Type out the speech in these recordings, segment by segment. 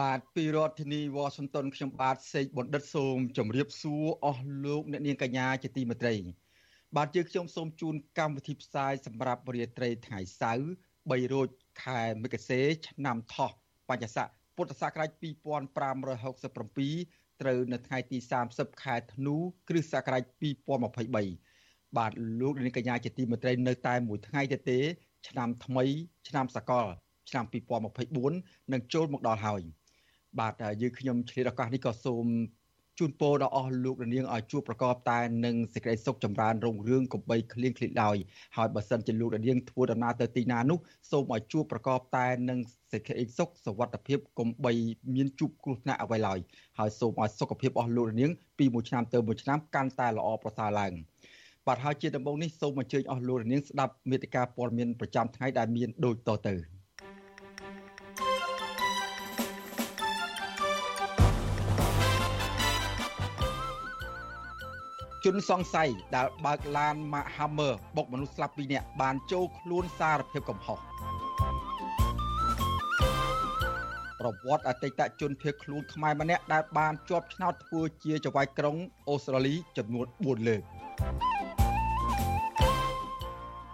បាទពីរដ្ឋធានីវ៉ាស៊ីនតោនខ្ញុំបាទសេកបណ្ឌិតសូមជម្រាបសួរអស់លោកអ្នកនាងកញ្ញាជាទីមេត្រី បាទយើងខ្ញុំសូមជូនកម្មវិធីផ្សាយសម្រាប់រាត្រីថ្ងៃសៅរ៍3រោចខែមិគសេឆ្នាំថោះបញ្ញស័កពុទ្ធសករាជ2567ត្រូវនៅថ្ងៃទី30ខែធ្នូគ្រិស្តសករាជ2023បាទលោកនាងកញ្ញាជាទីមេត្រីនៅតែមួយថ្ងៃទេទេ ឆ្នាំថ្មី ឆ្នាំសកល ឆ្នាំ2024នឹងចូលមកដល់ហើយ បាទយើងខ្ញុំឆ្លៀតឱកាសនេះក៏សូមជូនពរដល់អស់លោករនាងឲ្យជួបប្រកបតែនឹងសេចក្តីសុខចម្រើនរុងរឿងកំបីគ្លៀងគ្លីឡើយហើយបើសិនជាលោករនាងធ្វើដំណើរទៅទីណានោះសូមឲ្យជួបប្រកបតែនឹងសេចក្តីសុខសុវត្ថិភាពកំបីមានជួបគ្រោះថ្នាក់អ្វីឡើយហើយសូមឲ្យសុខភាពអស់លោករនាងពីមួយឆ្នាំទៅមួយឆ្នាំកាន់តែល្អប្រសើរឡើងបាទហើយជាដំបូងនេះសូមអញ្ជើញអស់លោករនាងស្ដាប់មេតិការព័ត៌មានប្រចាំថ្ងៃដែលមានដូចតទៅ។ ជនសង្ស័យដែលបើកឡាន Mack Hammer បុកមនុស្សស្លាប់2នាក់បានចូលខ្លួនសារភាពកំហុសប្រវត្តិអតីតជនភៀសខ្លួនខ្មែរម្នាក់ដែលបានជាប់ឆ្នោតធ្វើជាចៅហ្វាយក្រុងអូស្ត្រាលីចំនួន4លើក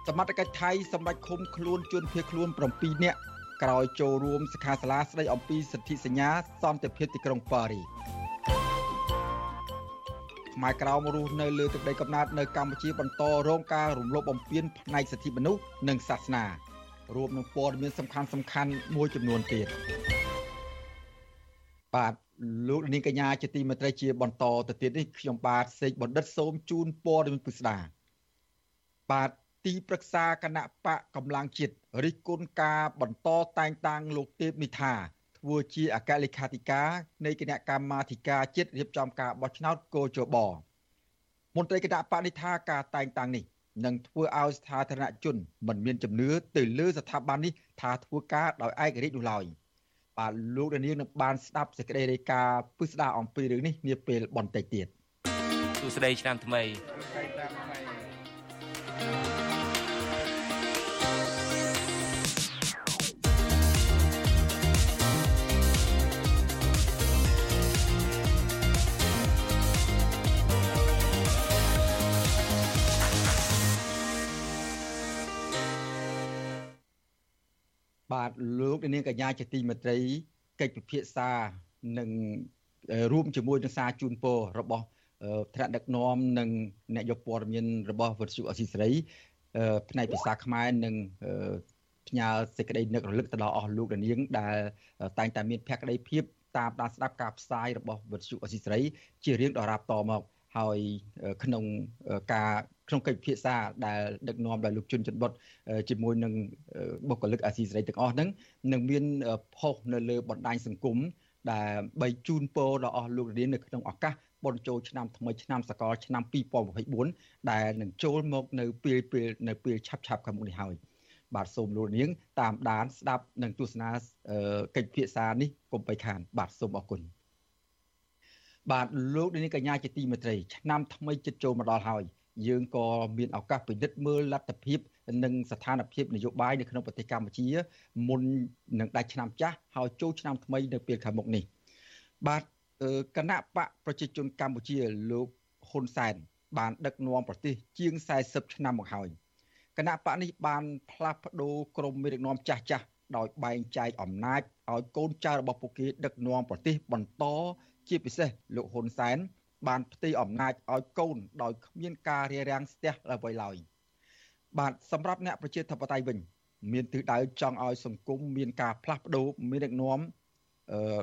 សមត្ថកិច្ចថៃសម្រេចឃុំខ្លួនជនភៀសខ្លួន7នាក់ក្រោយចូលរួមសិក្ខាសាលាស្ដីអំពីសិទ្ធិសញ្ញាសន្តិភាពទីក្រុងប៉ារីស ខ្មែរក្រោមរស់នៅលើទឹកដីកំណើតនៅកម្ពុជាបន្តរងការរំលោភបំពានផ្នែកសិទ្ធិមនុស្សនិងសាសនារួមនឹងព័ត៌មានសំខាន់សំខាន់មួយចំនួនទៀតបាទលោកនាងកញ្ញាជាទីមេត្រីជាបន្តទៅទៀតនេះខ្ញុំបាទសេកបណ្ឌិតសូមជូនព័ត៌មានពិស្ដាបាទទីប្រឹក្សាគណៈបកកម្លាំងជាតិរិះគន់ការបន្តតែងតាំងលោកទេពនិថា ធ្វើជាអគ្គលេខាធិការនៃគណៈកម្មាធិការជាតិរៀបចំការបោះឆ្នោតកោជបមន្ត្រីគណៈបកនេះថាការតែងតាំងនេះនឹងធ្វើឲ្យស្ថាបនជនមិនមានជំនឿទៅលើស្ថាប័ននេះថាធ្វើការដោយឯករាជ្យនោះឡើយបាទលោកដានៀងនឹងបានស្ដាប់សេចក្តីរាយការណ៍ពិស្ដារអំពីរឿងនេះនាពេលបន្តិចទៀតសួស្តីឆ្នាំថ្មី បាទលោកនាងកញ្ញាជាទីមេត្រីកិច្ចពិភាក្សានឹងរួមជាមួយនឹងសារជូនពររបស់ថ្នាក់ដឹកនាំនិងអ្នកយកព័ត៌មានរបស់វិទ្យុអស៊ីសេរីផ្នែកភាសាខ្មែរនិងផ្ញើសេចក្តីនឹករលឹកទៅដល់អស់លោកនាងដែលតែងតែមានភក្ដីភាពតាមដានស្ដាប់ការផ្សាយរបស់វិទ្យុអស៊ីសេរីជារៀងដរាបតមកហើយក្នុងការ ក្នុងកិច្ចពិភាក្សាដែលដឹកនាំដោយលោកជុនច័ន្ទបុតជាមួយនឹងបុគ្គលិកអាស៊ីសេរីទាំងអស់ហ្នឹងនឹងមានផុសនៅលើបណ្ដាញសង្គមដែលបីជូនពរដល់អស់លោករៀននៅក្នុងឱកាសបុណ្យចូលឆ្នាំថ្មីឆ្នាំសកលឆ្នាំ2024ដែលនឹងចូលមកនៅពេលពេលនៅពេលឆាប់ឆាប់ខាងមុខនេះហើយបាទសូមលោកនាង តាមដានស្ដាប់និងទស្សនាកិច្ចពិភាក្សានេះកុំបីខាន បាទសូមអរគុណបាទលោកនាងកញ្ញាជាទីមេត្រីឆ្នាំថ្មីជិតចូលមកដល់ហើយ យើងក៏មានឱកាសពិនិត្យមើលលទ្ធភាពនិងស្ថានភាពនយោបាយនៅក្នុងប្រទេសកម្ពុជាមុននឹងដាច់ឆ្នាំចាស់ហើយចូលឆ្នាំថ្មីនៅពេលខាងមុខនេះបាទគណៈបកប្រជាជនកម្ពុជាលោកហ៊ុនសែនបានដឹកនាំប្រទេសជាង40ឆ្នាំមកហើយគណៈបកនេះបានផ្លាស់ប្ដូរក្រមមេដឹកនាំចាស់ចាស់ដោយបែងចែកអំណាចឲ្យកូនចៅរបស់ពួកគេដឹកនាំប្រទេសបន្តជាពិសេសលោកហ៊ុនសែន បានផ្ទេរអំណាចឲ្យកូនដោយគ្មានការរារាំងស្ទះអ្វីឡើយបាទសម្រាប់អ្នកប្រជាធិបតេយ្យវិញ មានទិសដៅចង់ឲ្យសង្គមមានការផ្លាស់ប្ដូរមានដឹកនាំអឺ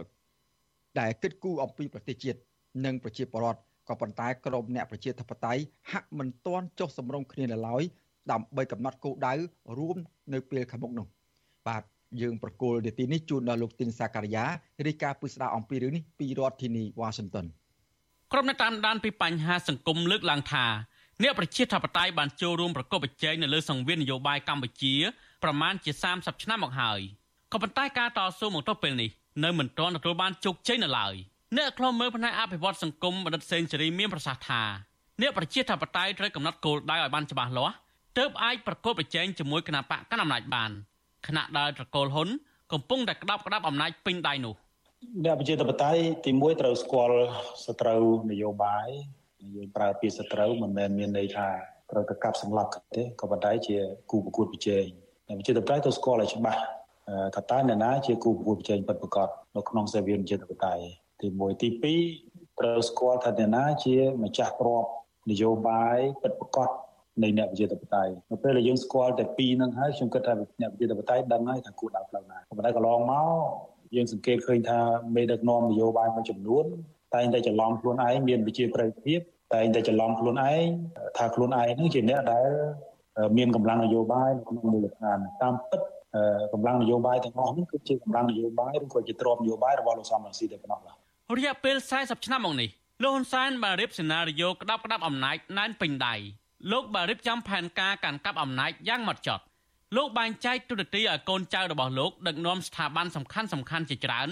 ដែលគិតគូរអំពីប្រទេសជាតិនិងប្រជាពលរដ្ឋក៏ប៉ុន្តែក្រមអ្នកប្រជាធិបតេយ្យហាក់មិនទាន់ចុះសម្រុងគ្នានៅឡើយដើម្បីកំណត់គោលដៅរួមនៅពេលខាងមុខនោះបាទយើងប្រកូលនាទីនេះជូនដល់លោកទីនសាការីយ៉ារាយការណ៍ពិស្ដារអំពីរឿងនេះពីរដ្ឋធានីវ៉ាស៊ីនតោន ក្រុមអ្នកតាមដានពីបញ្ហាសង្គមលើកឡើងថាអ្នកប្រជាធិបតេយ្យបានចូលរួមប្រកបប្រជែងនៅលើសង្វៀននយោបាយកម្ពុជាប្រមាណជា30ឆ្នាំមកហើយក៏ប៉ុន្តែការតស៊ូមកទល់ពេលនេះនៅមិនទាន់ទទួលបានជោគជ័យនៅឡើយអ្នកខ្លំមើលផ្នែកអភិវឌ្ឍសង្គមបណ្ឌិតសេនស៊ូរីមានប្រសាសន៍ថាអ្នកប្រជាធិបតេយ្យត្រូវកំណត់គោលដៅឲ្យបានច្បាស់លាស់ទើបអាចប្រកបប្រជែងជាមួយគណៈបកកណ្ដាលអំណាចបានគណៈដែលត្រកូលហ៊ុនកំពុងតែក្តាប់ក្តាប់អំណាចពេញដៃនោះ អ្នកប្រជាធិបតេយ្យទី1ត្រូវស្គាល់សត្រូវនយោបាយយើងប្រើពាក្យសត្រូវមិនមែនមានន័យថាត្រូវទៅកាប់សម្លាប់ទេក៏ប៉ុន្តែជាគូប្រកួតប្រជែងអ្នកប្រជាធិបតេយ្យត្រូវស្គាល់ឲ្យច្បាស់ថាតើអ្នកណាជាគូប្រកួតប្រជែងពិតប្រាកដនៅក្នុងសេវាប្រជាធិបតេយ្យទី1ទី2ត្រូវស្គាល់ថាអ្នកណាជាម្ចាស់ក្របនយោបាយពិតប្រាកដនៃអ្នកវិជាធិបតេយ្យនៅពេលដែលយើងស្គាល់តែពីរនឹងហើយខ្ញុំគិតថាអ្នកវិជាធិបតេយ្យដឹងហើយថាគួរដើរផ្លូវណាប៉ុន្តែកន្លងមក យើងសង្កេតឃើញថាមេដឹកនាំនយោបាយមួយចំនួនតែងតែច្រឡំខ្លួនឯងមានវិជាប្រិយភាពតែងតែច្រឡំខ្លួនឯងថាខ្លួនឯងនឹងជាអ្នកដែលមានកម្លាំងនយោបាយនៅក្នុងមូលដ្ឋានតាមពិតកម្លាំងនយោបាយទាំងអស់នេះគឺជាកម្លាំងនយោបាយឬក៏ជាទ្រព្យនយោបាយរបស់លោកសំរងស៊ីតែប៉ុណ្ណោះបាទរយៈពេល40ឆ្នាំមកនេះលោកហ៊ុនសែនបានរៀបសេណារីយ៉ូក្តាប់ក្តាប់អំណាចណែនពេញដៃលោកបានរៀបចំផែនការកាន់កាប់អំណាចយ៉ាងម៉ត់ចត់ លោកបែងចែកទូរទីឲ្យកូនចៅរបស់លោកដឹកនាំស្ថាប័នសំខាន់សំខាន់ជាច្រើន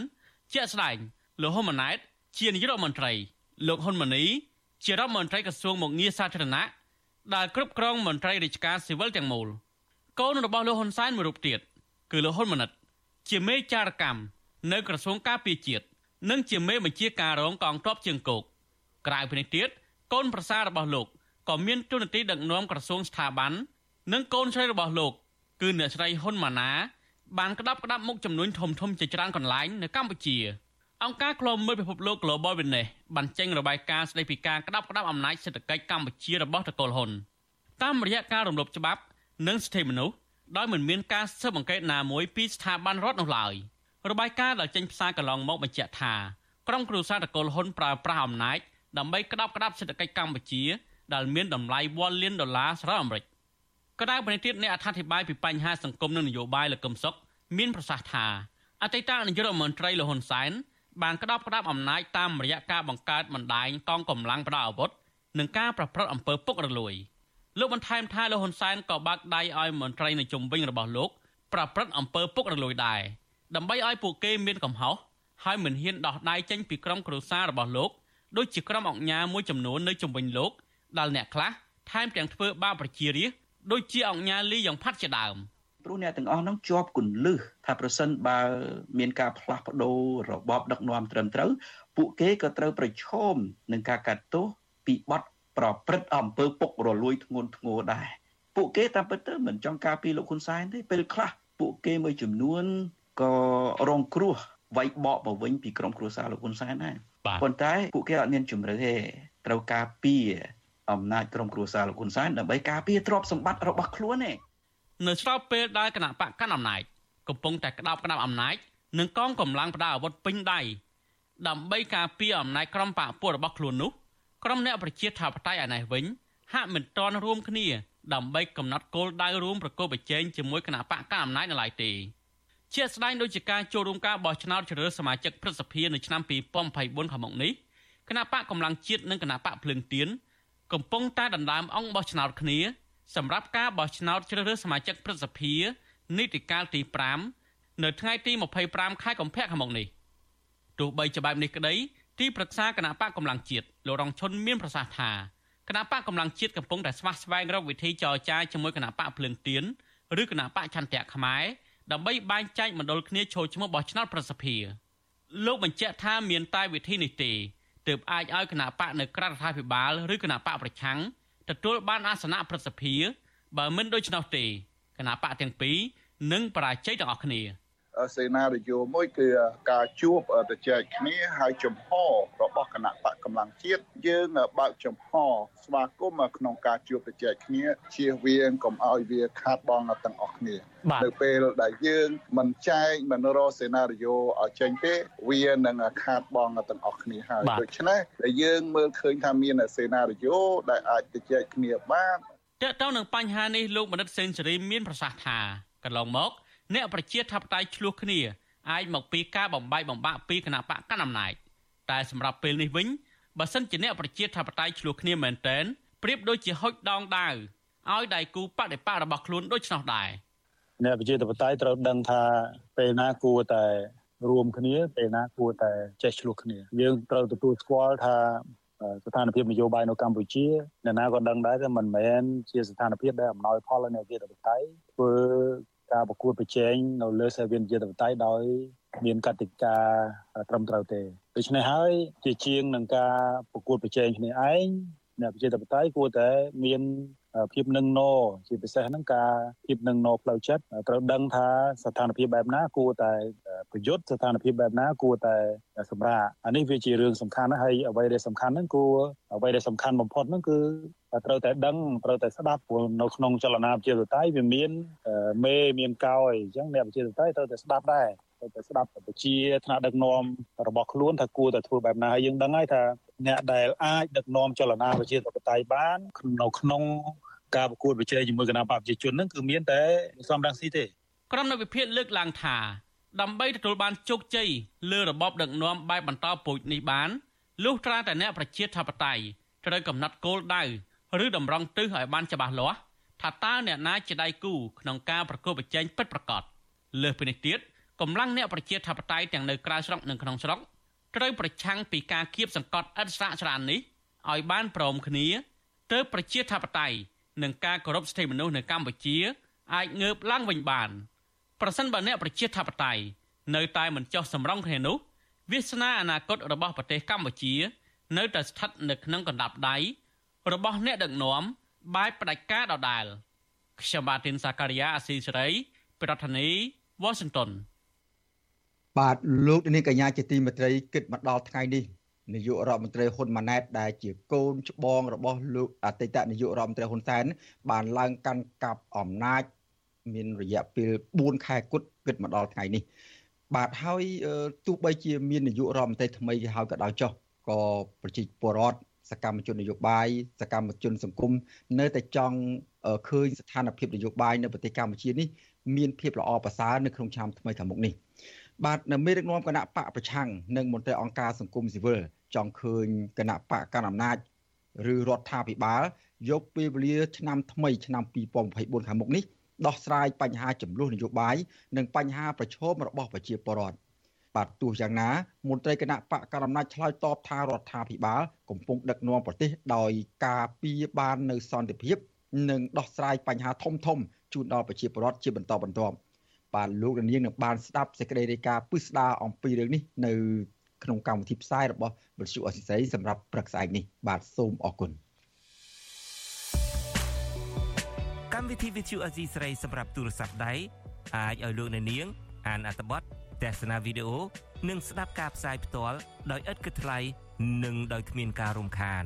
ជាក់ស្ដែងលោកហ៊ុនម៉ាណែត ជានាយករដ្ឋមន្ត្រី លោកហ៊ុនម៉ាណីជារដ្ឋមន្ត្រីក្រសួងមុខងារសាធារណៈដែលគ្រប់គ្រងមន្ត្រីរាជការស៊ីវិលទាំងមូលកូនរបស់លោកហ៊ុនសែនមួយរូបទៀតគឺលោកហ៊ុនម៉ាណិត ជាមេចារកម្មនៅក្រសួងការពារជាតិនិងជាមេបញ្ជាការរងកងទ័ពជើងគោកក្រៅពីនេះទៀតកូនប្រសាររបស់លោកក៏មានទូនាទីដឹកនាំក្រសួងស្ថាប័ននិងកូនស្រីរបស់លោក គឺអ្នកស្រីហ៊ុនម៉ាណាបានក្តាប់ក្តាប់មុខចំនួនធំធំជាច្រើនកន្លែងនៅកម្ពុជាអង្គការឃ្លាំមើលពិភពលោក Global Witness បានចេញរបាយការណ៍ស្តីពីការក្តាប់ក្តាប់អំណាចសេដ្ឋកិច្ចកម្ពុជារបស់តកូលហ៊ុនតាមរយៈការរំលោភច្បាប់និងសិទ្ធិមនុស្សដោយមិនមានការស៊ើបអង្កេតណាមួយពីស្ថាប័នរដ្ឋនោះឡើយរបាយការណ៍ដែលចេញផ្សាយកន្លងមកបញ្ជាក់ថាក្រុមគ្រួសារតកូលហ៊ុនប្រើប្រាស់អំណាចដើម្បីក្តាប់ក្តាប់សេដ្ឋកិច្ចកម្ពុជាដែលមានតម្លៃ1លានដុល្លារសហរដ្ឋអាមេរិក ក៏ដោយប្រទេសទៀតអ្នកអត្ថាធិប្បាយពីបញ្ហាសង្គមនិងនយោបាយលោកកឹមសុខមានប្រសាសន៍ថាអតីតនាយករដ្ឋមន្ត្រីលហ៊ុនសែនបានក្តាប់ក្តាប់អំណាចតាមរយៈការបង្កើតបណ្ដាញកងកម្លាំងប្រដាប់អាវុធនិងការប្រព្រឹត្តអំពើពុករលួយលោកបន្ថែមថាលោកហ៊ុនសែនក៏បើកដៃឲ្យមន្ត្រីនៅជុំវិញរបស់លោកប្រព្រឹត្តអំពើពុករលួយដែរដើម្បីឲ្យពួកគេមានកំហុសហើយមិនហ៊ានដោះដៃចេញពីក្រុមគ្រួសាររបស់លោកដូចជាក្រុមអង្គការមួយចំនួននៅជុំវិញលោកដែលអ្នកខ្លះថែមទាំងធ្វើបាបប្រជារាស្ត្រ ដូចជាអង្គញាលីយ៉ាងផាត់ជាដើមព្រោះអ្នកទាំងអស់ហ្នឹងជាប់គន្លឹះថាប្រសិនបើមានការផ្លាស់ប្ដូររបបដឹកនាំត្រឹមត្រូវពួកគេក៏ត្រូវប្រឈមនឹងការកាត់ទោសពីបទប្រព្រឹត្តអំពើពុករលួយធ្ងន់ធ្ងរដែរពួកគេតាមពិតទៅមិនចង់ការពីលោកហ៊ុនសែនទេពេលខ្លះពួកគេមួយចំនួនក៏រងគ្រោះវាយបកមកវិញពីក្រុមគ្រួសារលោកហ៊ុនសែនដែរប៉ុន្តែពួកគេអត់មានជំរឿទេត្រូវការពី អំណាចក្រុមគ្រួសារលោកហ៊ុនសែនដើម្បីការពារទ្រព្យសម្បត្តិរបស់ខ្លួនឯងនៅស្របពេលដែលគណៈបកកាន់អំណាចកំពុងតែក្តោបក្តាប់អំណាចនិងកងកម្លាំងប្រដាប់អាវុធពេញដៃដើម្បីការពារអំណាចក្រុមបកពួករបស់ខ្លួននោះក្រុមអ្នកប្រជាធិបតេយ្យឯនេះវិញហាក់មិនទាន់រួមគ្នា ដើម្បីកំណត់គោលដៅរួមប្រកបប្រជែងជាមួយគណៈបកកណ្ដាលអំណាចនៅឡើយទេជាស្ដែងដូចជាការចូលរួមការបោះឆ្នោតជ្រើសរើសសមាជិកព្រឹទ្ធសភានៅឆ្នាំ2024ខាងមុខនេះគណៈបកកម្លាំងជាតិនិងគណៈបកភ្លើងទៀន កំពុងតែដណ្ដើមអង្គបោះឆ្នោតគ្នាសម្រាប់ការបោះឆ្នោតជ្រើសរើសសមាជិកព្រឹទ្ធសភានីតិកាលទី5នៅថ្ងៃទី25ខែកុម្ភៈខាងមុខនេះទោះបីជាបែបនេះក្តីទីប្រឹក្សាគណៈបកកម្លាំងជាតិលោករងឈុនមានប្រសាសន៍ថាគណៈបកកម្លាំងជាតិកំពុងតែស្វះស្វែងរកវិធីចរចាជាមួយគណៈបកភ្លើងទៀនឬគណៈបកឆន្ទៈខ្មែរដើម្បីបែងចែកមណ្ឌលគ្នាចូលឈ្មោះបោះឆ្នោតប្រសិទ្ធភាពលោកបញ្ជាក់ថាមានតែវិធីនេះទេ ទើបអាចឲ្យគណៈបកនៅក្រៅរដ្ឋាភិបាល ឬគណៈបកប្រឆាំងទទួលបានអាសនៈប្រសិទ្ធភាពបើមិនដូច្នោះទេគណៈបកទាំងពីរនឹងបរាជ័យទាំងអស់គ្នា។ សេណារីយ៉ូមួយគឺការជួបទៅចែកគ្នាហើយចំហរបស់គណៈបកកម្លាំងជាតិយើងបើកចំហស្វាគមន៍ក្នុងការជួបទៅចែកគ្នាជៀសវាងកុំឲ្យវាខាតបង់ទាំងអស់គ្នានៅពេលដែលយើងមិនចែកមិនរកសេណារីយ៉ូឲ្យចេញទេវានឹងខាតបង់ទាំងអស់គ្នាហើយដូច្នេះដែលយើងមើលឃើញថាមានសេណារីយ៉ូដែលអាចទៅចែកគ្នាបានតើតើនឹងបញ្ហានេះលោកបណ្ឌិតសេនស៊ូរីមានប្រសាសន៍ថាកន្លងមក អ្នកប្រជាធិបតេយ្យឆ្លោះគ្នាអាចមកពីការបំបាយបំបាក់ពីគណៈបកកណ្ដាលអំណាចតែសម្រាប់ពេលនេះវិញបើសិនជាអ្នកប្រជាធិបតេយ្យឆ្លោះគ្នាមែនទែនប្រៀបដូចជាហុចដងដាវឲ្យដៃគូបដិបករបស់ខ្លួនដូច្នោះដែរអ្នកប្រជាធិបតេយ្យត្រូវដឹងថាពេលណាគួរតែរួមគ្នាពេលណាគួរតែចេះឆ្លោះគ្នាយើងត្រូវទទួលស្គាល់ថាស្ថានភាពនយោបាយនៅកម្ពុជាអ្នកណាក៏ដឹងដែរថាមិនមែនជាស្ថានភាពដែលអំណោយផលដល់អ្នកវិទ្យាបតៃធ្វើ ការប្រកួតប្រជែងនៅលើសេវានវិទ្យាបតៃដោយមានកតិកាត្រឹមត្រូវទេដូច្នេះហើយជាជាងនឹងការប្រកួតប្រជែងគ្នាឯងអ្នកវិទ្យាបតៃគួរតែមាន ភាពនឹងណជាពិសេសហ្នឹងការភាពនឹងណផ្លូវចិត្តត្រូវដឹងថាស្ថានភាពបែបណាគួរតែប្រយុទ្ធស្ថានភាពបែបណាគួរតែសម្រាប់អានេះវាជារឿងសំខាន់ហើយអ្វីដែលសំខាន់ហ្នឹងគួរអ្វីដែលសំខាន់បំផុតហ្នឹងគឺត្រូវតែដឹងត្រូវតែស្ដាប់ព្រោះនៅក្នុងចលនាប្រជាធិបតេយ្យវាមានមេមានកោយអញ្ចឹងអ្នកប្រជាធិបតេយ្យត្រូវតែស្ដាប់ដែរ ត្រូវតែស្ដាប់ប្រជាថ្នាក់ដឹកនាំរបស់ខ្លួនថាគួរតែធ្វើបែបណាហើយយើងដឹងហើយថាអ្នកដែលអាចដឹកនាំចលនាប្រជាធិបតេយ្យបាននៅក្នុងការប្រកួតប្រជែងជាមួយគណៈបកប្រជាជនហ្នឹងគឺមានតែសំរងស៊ីទេក្រុមនៅវិភាគលើកឡើងថាដើម្បីទទួលបានជោគជ័យលើរបបដឹកនាំបែបបន្តពូជនេះបានលុះត្រាតែអ្នកប្រជាធិបតេយ្យត្រូវកំណត់គោលដៅឬតម្រង់ទិសឲ្យបានច្បាស់លាស់ថាតើអ្នកណាជាដៃគូក្នុងការប្រកួតប្រជែងពិតប្រាកដលើសពីនេះទៀត កម្លាំងអ្នកប្រជាធិបតេយ្យទាំងនៅក្រៅស្រុកនិងក្នុងស្រុកត្រូវប្រឆាំងពីការគៀបសង្កត់ឥតស្រាកស្រាននេះឲ្យបានព្រមគ្នាទើបប្រជាធិបតេយ្យនិងការគោរពសិទ្ធិមនុស្សនៅកម្ពុជាអាចងើបឡើងវិញបានប្រសិនបើអ្នកប្រជាធិបតេយ្យនៅតែមិនចោះសម្រងគ្នានោះវាសនាអនាគតរបស់ប្រទេសកម្ពុជា នៅតែស្ថិតនៅក្នុងកណ្ដាប់ដៃរបស់អ្នកដឹកនាំបែបផ្ដាច់ការដដែលខ្ញុំបាទទីនសាការីយ៉ាអស៊ីសេរី ប្រធានាធិបតី Washington បាទលោកនាងកញ្ញាជាទីមេត្រីគិតមកដល់ថ្ងៃនេះនាយករដ្ឋមន្ត្រីហ៊ុនម៉ាណែតដែលជាកូនច្បងរបស់លោកអតីតនាយករដ្ឋមន្ត្រីហ៊ុនសែនបានឡើងកាន់កាប់អំណាច មានរយៈពេល4ខែគត់គិតមកដល់ថ្ងៃនេះ បាទហើយទោះបីជាមាននាយករដ្ឋមន្ត្រីថ្មីហើយក៏ដោយចុះក៏ប្រជាពលរដ្ឋសកម្មជននយោបាយសកម្មជនសង្គមនៅតែចង់ឃើញស្ថានភាពនយោបាយនៅប្រទេសកម្ពុជានេះមានភាពល្អប្រសើរនៅក្នុងឆ្នាំថ្មីខាងមុខនេះ បាទនៅមេដឹកនាំគណៈបកប្រឆាំងនិងមន្ត្រីអង្គការសង្គមស៊ីវិលចង់ឃើញគណៈបកកណ្ដាលអំណាចឬរដ្ឋាភិបាលយកពេលវេលាឆ្នាំថ្មីឆ្នាំ2024ខាងមុខនេះដោះស្រាយបញ្ហាចំនួននយោបាយនិងបញ្ហាប្រឈមរបស់ប្រជាពលរដ្ឋបាទទោះយ៉ាងណាមន្ត្រីគណៈបកកណ្ដាលអំណាចឆ្លើយតបថារដ្ឋាភិបាលកំពុងដឹកនាំប្រទេសដោយការពីបាននៅសន្តិភាព និងដោះស្រាយបញ្ហាធំធំជូនដល់ប្រជាពលរដ្ឋជាបន្តបន្ទាប់ បាទលោកនាងនឹងបានស្ដាប់សេចក្តីរាយការណ៍ពិស្ដារអំពីរឿងនេះនៅក្នុងកម្មវិធីផ្សាយរបស់វិទ្យុអសិស័យសម្រាប់ព្រឹកស្អែកនេះបាទសូមអរគុណកម្មវិធីវិទ្យុអសីស្រីសម្រាប់ទូរស័ព្ទដៃអាចឲ្យលោកអ្នកនាង អានអត្ថបទទស្សនាវីដេអូនិងស្ដាប់ការផ្សាយផ្ទាល់ដោយឥតគិតថ្លៃនិងដោយគ្មានការរំខាន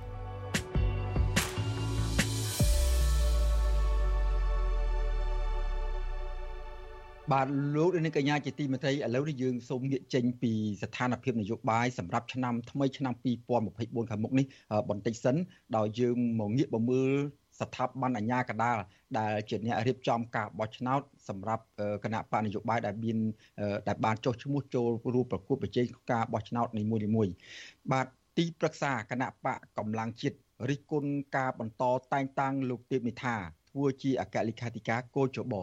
បាទលោកនាងកញ្ញាជាទីមេត្រីឥឡូវនេះយើងសូមងាកចេញពីស្ថានភាពនយោបាយសម្រាប់ឆ្នាំថ្មីឆ្នាំ2024ខាងមុខនេះបន្តិចសិនដោយយើងមកងាកមកមើលស្ថាប័នអាជ្ញាកណ្ដាលដែលជាអ្នករៀបចំការបោះឆ្នោតសម្រាប់គណៈបកនយោបាយដែលមានដែលបានចុះឈ្មោះចូលរួមប្រកួតប្រជែងការបោះឆ្នោតនីមួយៗបាទទីប្រឹក្សាគណៈបកកម្លាំងជាតិរិះគន់ការបន្តតែងតាំងលោកទេពនិថាធ្វើជាអគ្គលេខាធិការគោចប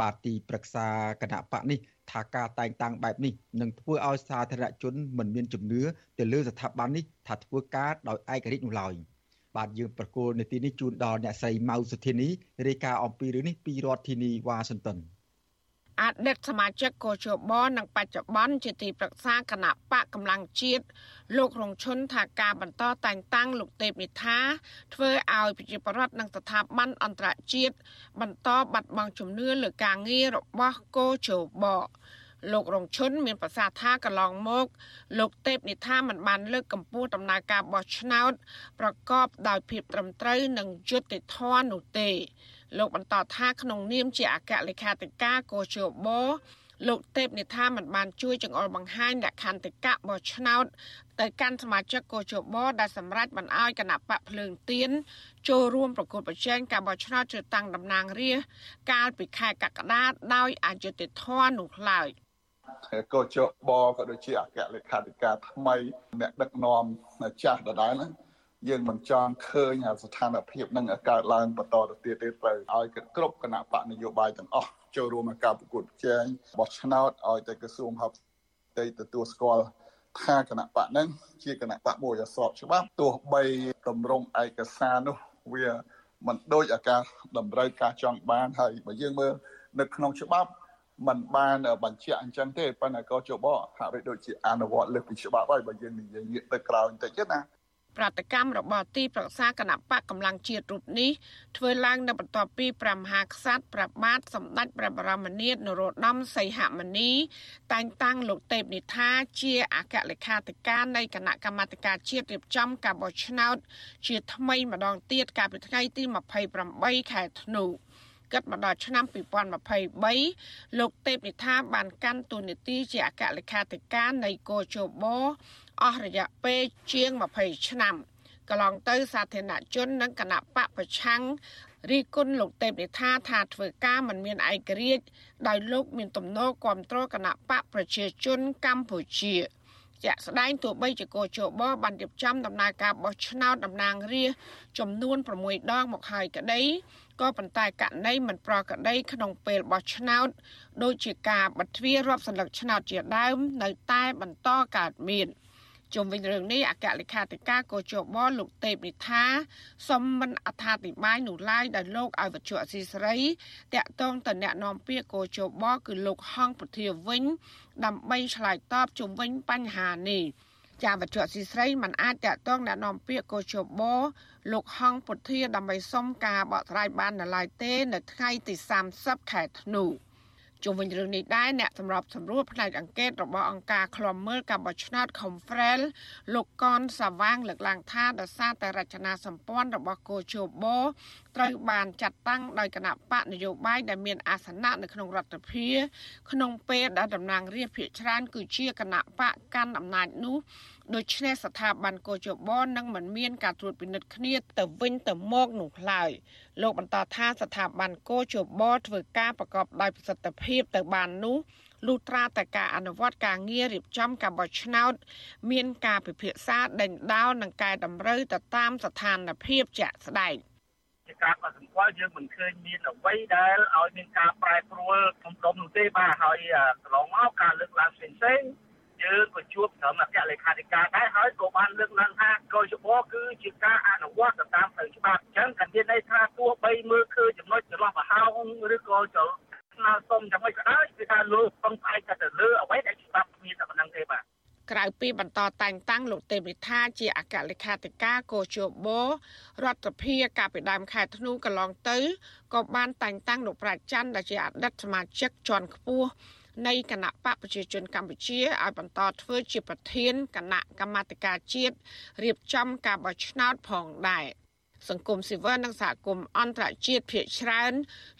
បាទទីប្រឹក្សាគណៈបកនេះថាការតែងតាំងបែបនេះនឹងធ្វើឲ្យសាធារណជនមិនមានជំនឿទៅលើស្ថាប័ននេះថាធ្វើការដោយឯករាជ្យនោះឡើយបាទយើងប្រកូលនាទីនេះជូនដល់អ្នកស្រីម៉ៅសុធានីរាយការណ៍អំពីរឿងនេះពីរដ្ឋធានីវ៉ាស៊ីនតោន អតីតសមាជិកកោជបនិងបច្ចុប្បន្នជាទីប្រឹក្សាគណៈបកកម្លាំងជាតិលោករងឈុនថាការបន្តតែងតាំងលោកទេពនិថាធ្វើឲ្យប្រជាពលរដ្ឋនិងស្ថាប័នអន្តរជាតិបន្តបាត់បង់ជំនឿលើការងាររបស់កោជបលោករងឈុនមានប្រសាសន៍ថាកន្លងមក លោកទេពនិថាមិនបានលើកកម្ពស់ដំណើរការបោះឆ្នោត ប្រកបដោយភាពត្រឹមត្រូវនិងយុត្តិធម៌នោះទេ លោកបន្តថាក្នុងនាមជាអគ្គលេខាធិការកោជបលោកទេពនិថាមិនបានជួយចង្អុលបង្ហាញលក្ខន្តិកៈបោះឆ្នោតទៅកាន់សមាជិកកោជបដែលសម្រេចបានឲ្យគណៈបកភ្លើងទៀនចូលរួមប្រគល់ប្រជែងការបោះឆ្នោតជ្រើសតាំងតំណាងរាស្ត្រកាលពីខែកក្កដាដោយអយុត្តិធម៌នោះឡើយក៏ជបក៏ដូចជាអគ្គលេខាធិការថ្មីអ្នកដឹកនាំចាស់ដដែលហ្នឹង យើងមិនចង់ឃើញស្ថានភាពនឹងកើតឡើងបន្តទៅទៀតទេត្រូវឲ្យគ្រប់គណៈបកនយោបាយទាំងអស់ចូលរួមក្នុងការប្រកួតប្រជែងបោះឆ្នោតឲ្យតែក្រសួងហបតីទទួលស្គាល់ថាគណៈបកហ្នឹងជាគណៈបកមួយអស្របច្បាប់ទោះបីតម្រង់ឯកសារនោះវាមិនដូចអាការតម្រូវការចង់បានហើយបើយើងមើលនៅក្នុងច្បាប់มันបានបញ្ជាក់អញ្ចឹងទេប៉ុន្តែក៏ជបហាក់បីដូចជាអនុវត្តលើកពីច្បាប់ហើយបើយើងនិយាយងាកទៅក្រោយបន្តិចណា ប្រតិកម្មរបស់ទីប្រឹក្សាគណៈបកកម្លាំងជាតិរូបនេះធ្វើឡើងនៅបន្ទាប់ពីព្រះមហាក្សត្រព្រះបាទសម្ដេចព្រះបរមនាថនរោត្តមសីហមុនី តែងតាំងលោកទេពនិថាជាអគ្គលេខាធិការនៃគណៈកម្មាធិការជាតិរៀបចំការបោះឆ្នោត ជាថ្មីម្ដងទៀតកាលពីថ្ងៃទី28ខែធ្នូគិតមកដល់ឆ្នាំ2023លោកទេពនិថាបានកាន់តួនាទីជាអគ្គលេខាធិការនៃកោជប អស់រយៈពេលជាង20ឆ្នាំកន្លងទៅសាធារណជននិងគណៈបកប្រឆាំងរីគុណលោកទេពនិថាថាធ្វើការមិនមានឯករាជ្យដោយលោកមានទំនោរគ្រប់គ្រងគណៈបកប្រជាជនកម្ពុជាជាក់ស្ដែងទោះបីជាកោជបបានរៀបចំដំណើរការបោះឆ្នោតតំណាងរាស្ត្រចំនួន6ដងមកហើយក្តីក៏ប៉ុន្តែករណីមិនប្រក្រតីក្នុងពេលបោះឆ្នោតដូចជាការបិទទ្វាររាប់សន្លឹកឆ្នោតជាដើមនៅតែបន្តកើតមាន។ ជុំវិញរឿងនេះអគ្គលេខាធិការកោជបលោកទេពនិថាសូមមិនអត្ថាធិប្បាយនោះឡើយដោយលោកឲ្យវត្ថុអសីសេរីតាក់ទងទៅអ្នកនាំពាក្យកោជបគឺលោកហងពុធាវិញ ដើម្បីឆ្លើយតបជុំវិញបញ្ហានេះចាវត្ថុស៊ីស្រីមិនអាចតាក់ទងអ្នកនាំពាក្យកោជបលោកហងពុធាដើម្បីសុំការបកស្រាយបាននៅឡើយទេ នៅថ្ងៃទី30ខែធ្នូ ជុំវិញរឿងនេះដែរអ្នកសម្របសម្រួលផ្នែកអង្កេតរបស់អង្គការឃ្លាំមើលការបោះឆ្នោត Confrel លោកកនសាវាងលើកឡើងថាដោយសារតែរចនាសម្ព័ន្ធរបស់គោជបត្រូវបានចាត់តាំងដោយគណៈបកនយោបាយដែលមានអាសនៈនៅក្នុងរដ្ឋាភិបាលក្នុងពេលដែលតំណាងរាស្ត្រភាគច្រើនគឺជាគណៈបកកាន់អំណាចនោះ ដូច្នេះស្ថាប័នកោជបនឹងមិនមានការត្រួតពិនិត្យគ្នាទៅវិញទៅមកនោះឡើយលោកបន្តថាស្ថាប័នកោជបធ្វើការប្រកបដោយប្រសិទ្ធភាពទៅបាននោះលុះត្រាតែការអនុវត្តការងាររៀបចំការបោះឆ្នោត មានការពិភាក្សាដេញដោលនិងកែតម្រូវទៅតាមស្ថានភាពជាក់ស្ដែងជាការកត់សម្គាល់យើងមិនឃើញមានអ្វីដែលឲ្យមានការប្រែប្រួលធំៗនោះទេបាទហើយកន្លងមកការលើកឡើងផ្សេងៗ យើងក៏ជួបត្រឹមអគ្គលេខាធិការដែរហើយក៏បានលើកឡើងថាកោជបគឺជាការអនុវត្តទៅតាមផ្លូវច្បាប់អញ្ចឹងកាមានន័យថាទោះបីមើលឃើញចំណុចចន្លោះប្រហោងឬក៏ចលស្នើសុំយ៉ាងម៉េចក៏ដោយគឺថាលោកពឹងផ្អែកទៅលើអ្វីដែលច្បាប់មានតែប៉ុណ្្នឹងទេបាទក្រៅពីបន្តតែងតាំងលោកទេពនិថាជាអគ្គលេខាធិការកោជបរដ្ឋភិបាលកាលពីដើមខែធ្នូកន្លងទៅក៏បានតែងតាំងលោកប្រាជ្ញច័ន្ទដែលជាអតីតសមាជិកជាន់ខ្ពស់ នៃគណៈបកប្រជាជនកម្ពុជាឲ្យបន្តធ្វើជាប្រធានគណៈកម្មាធិការជាតិរៀបចំការបោះឆ្នោតផងដែរសង្គមស៊ីវិលនិងសហគមន៍អន្តរជាតិភាគច្រើន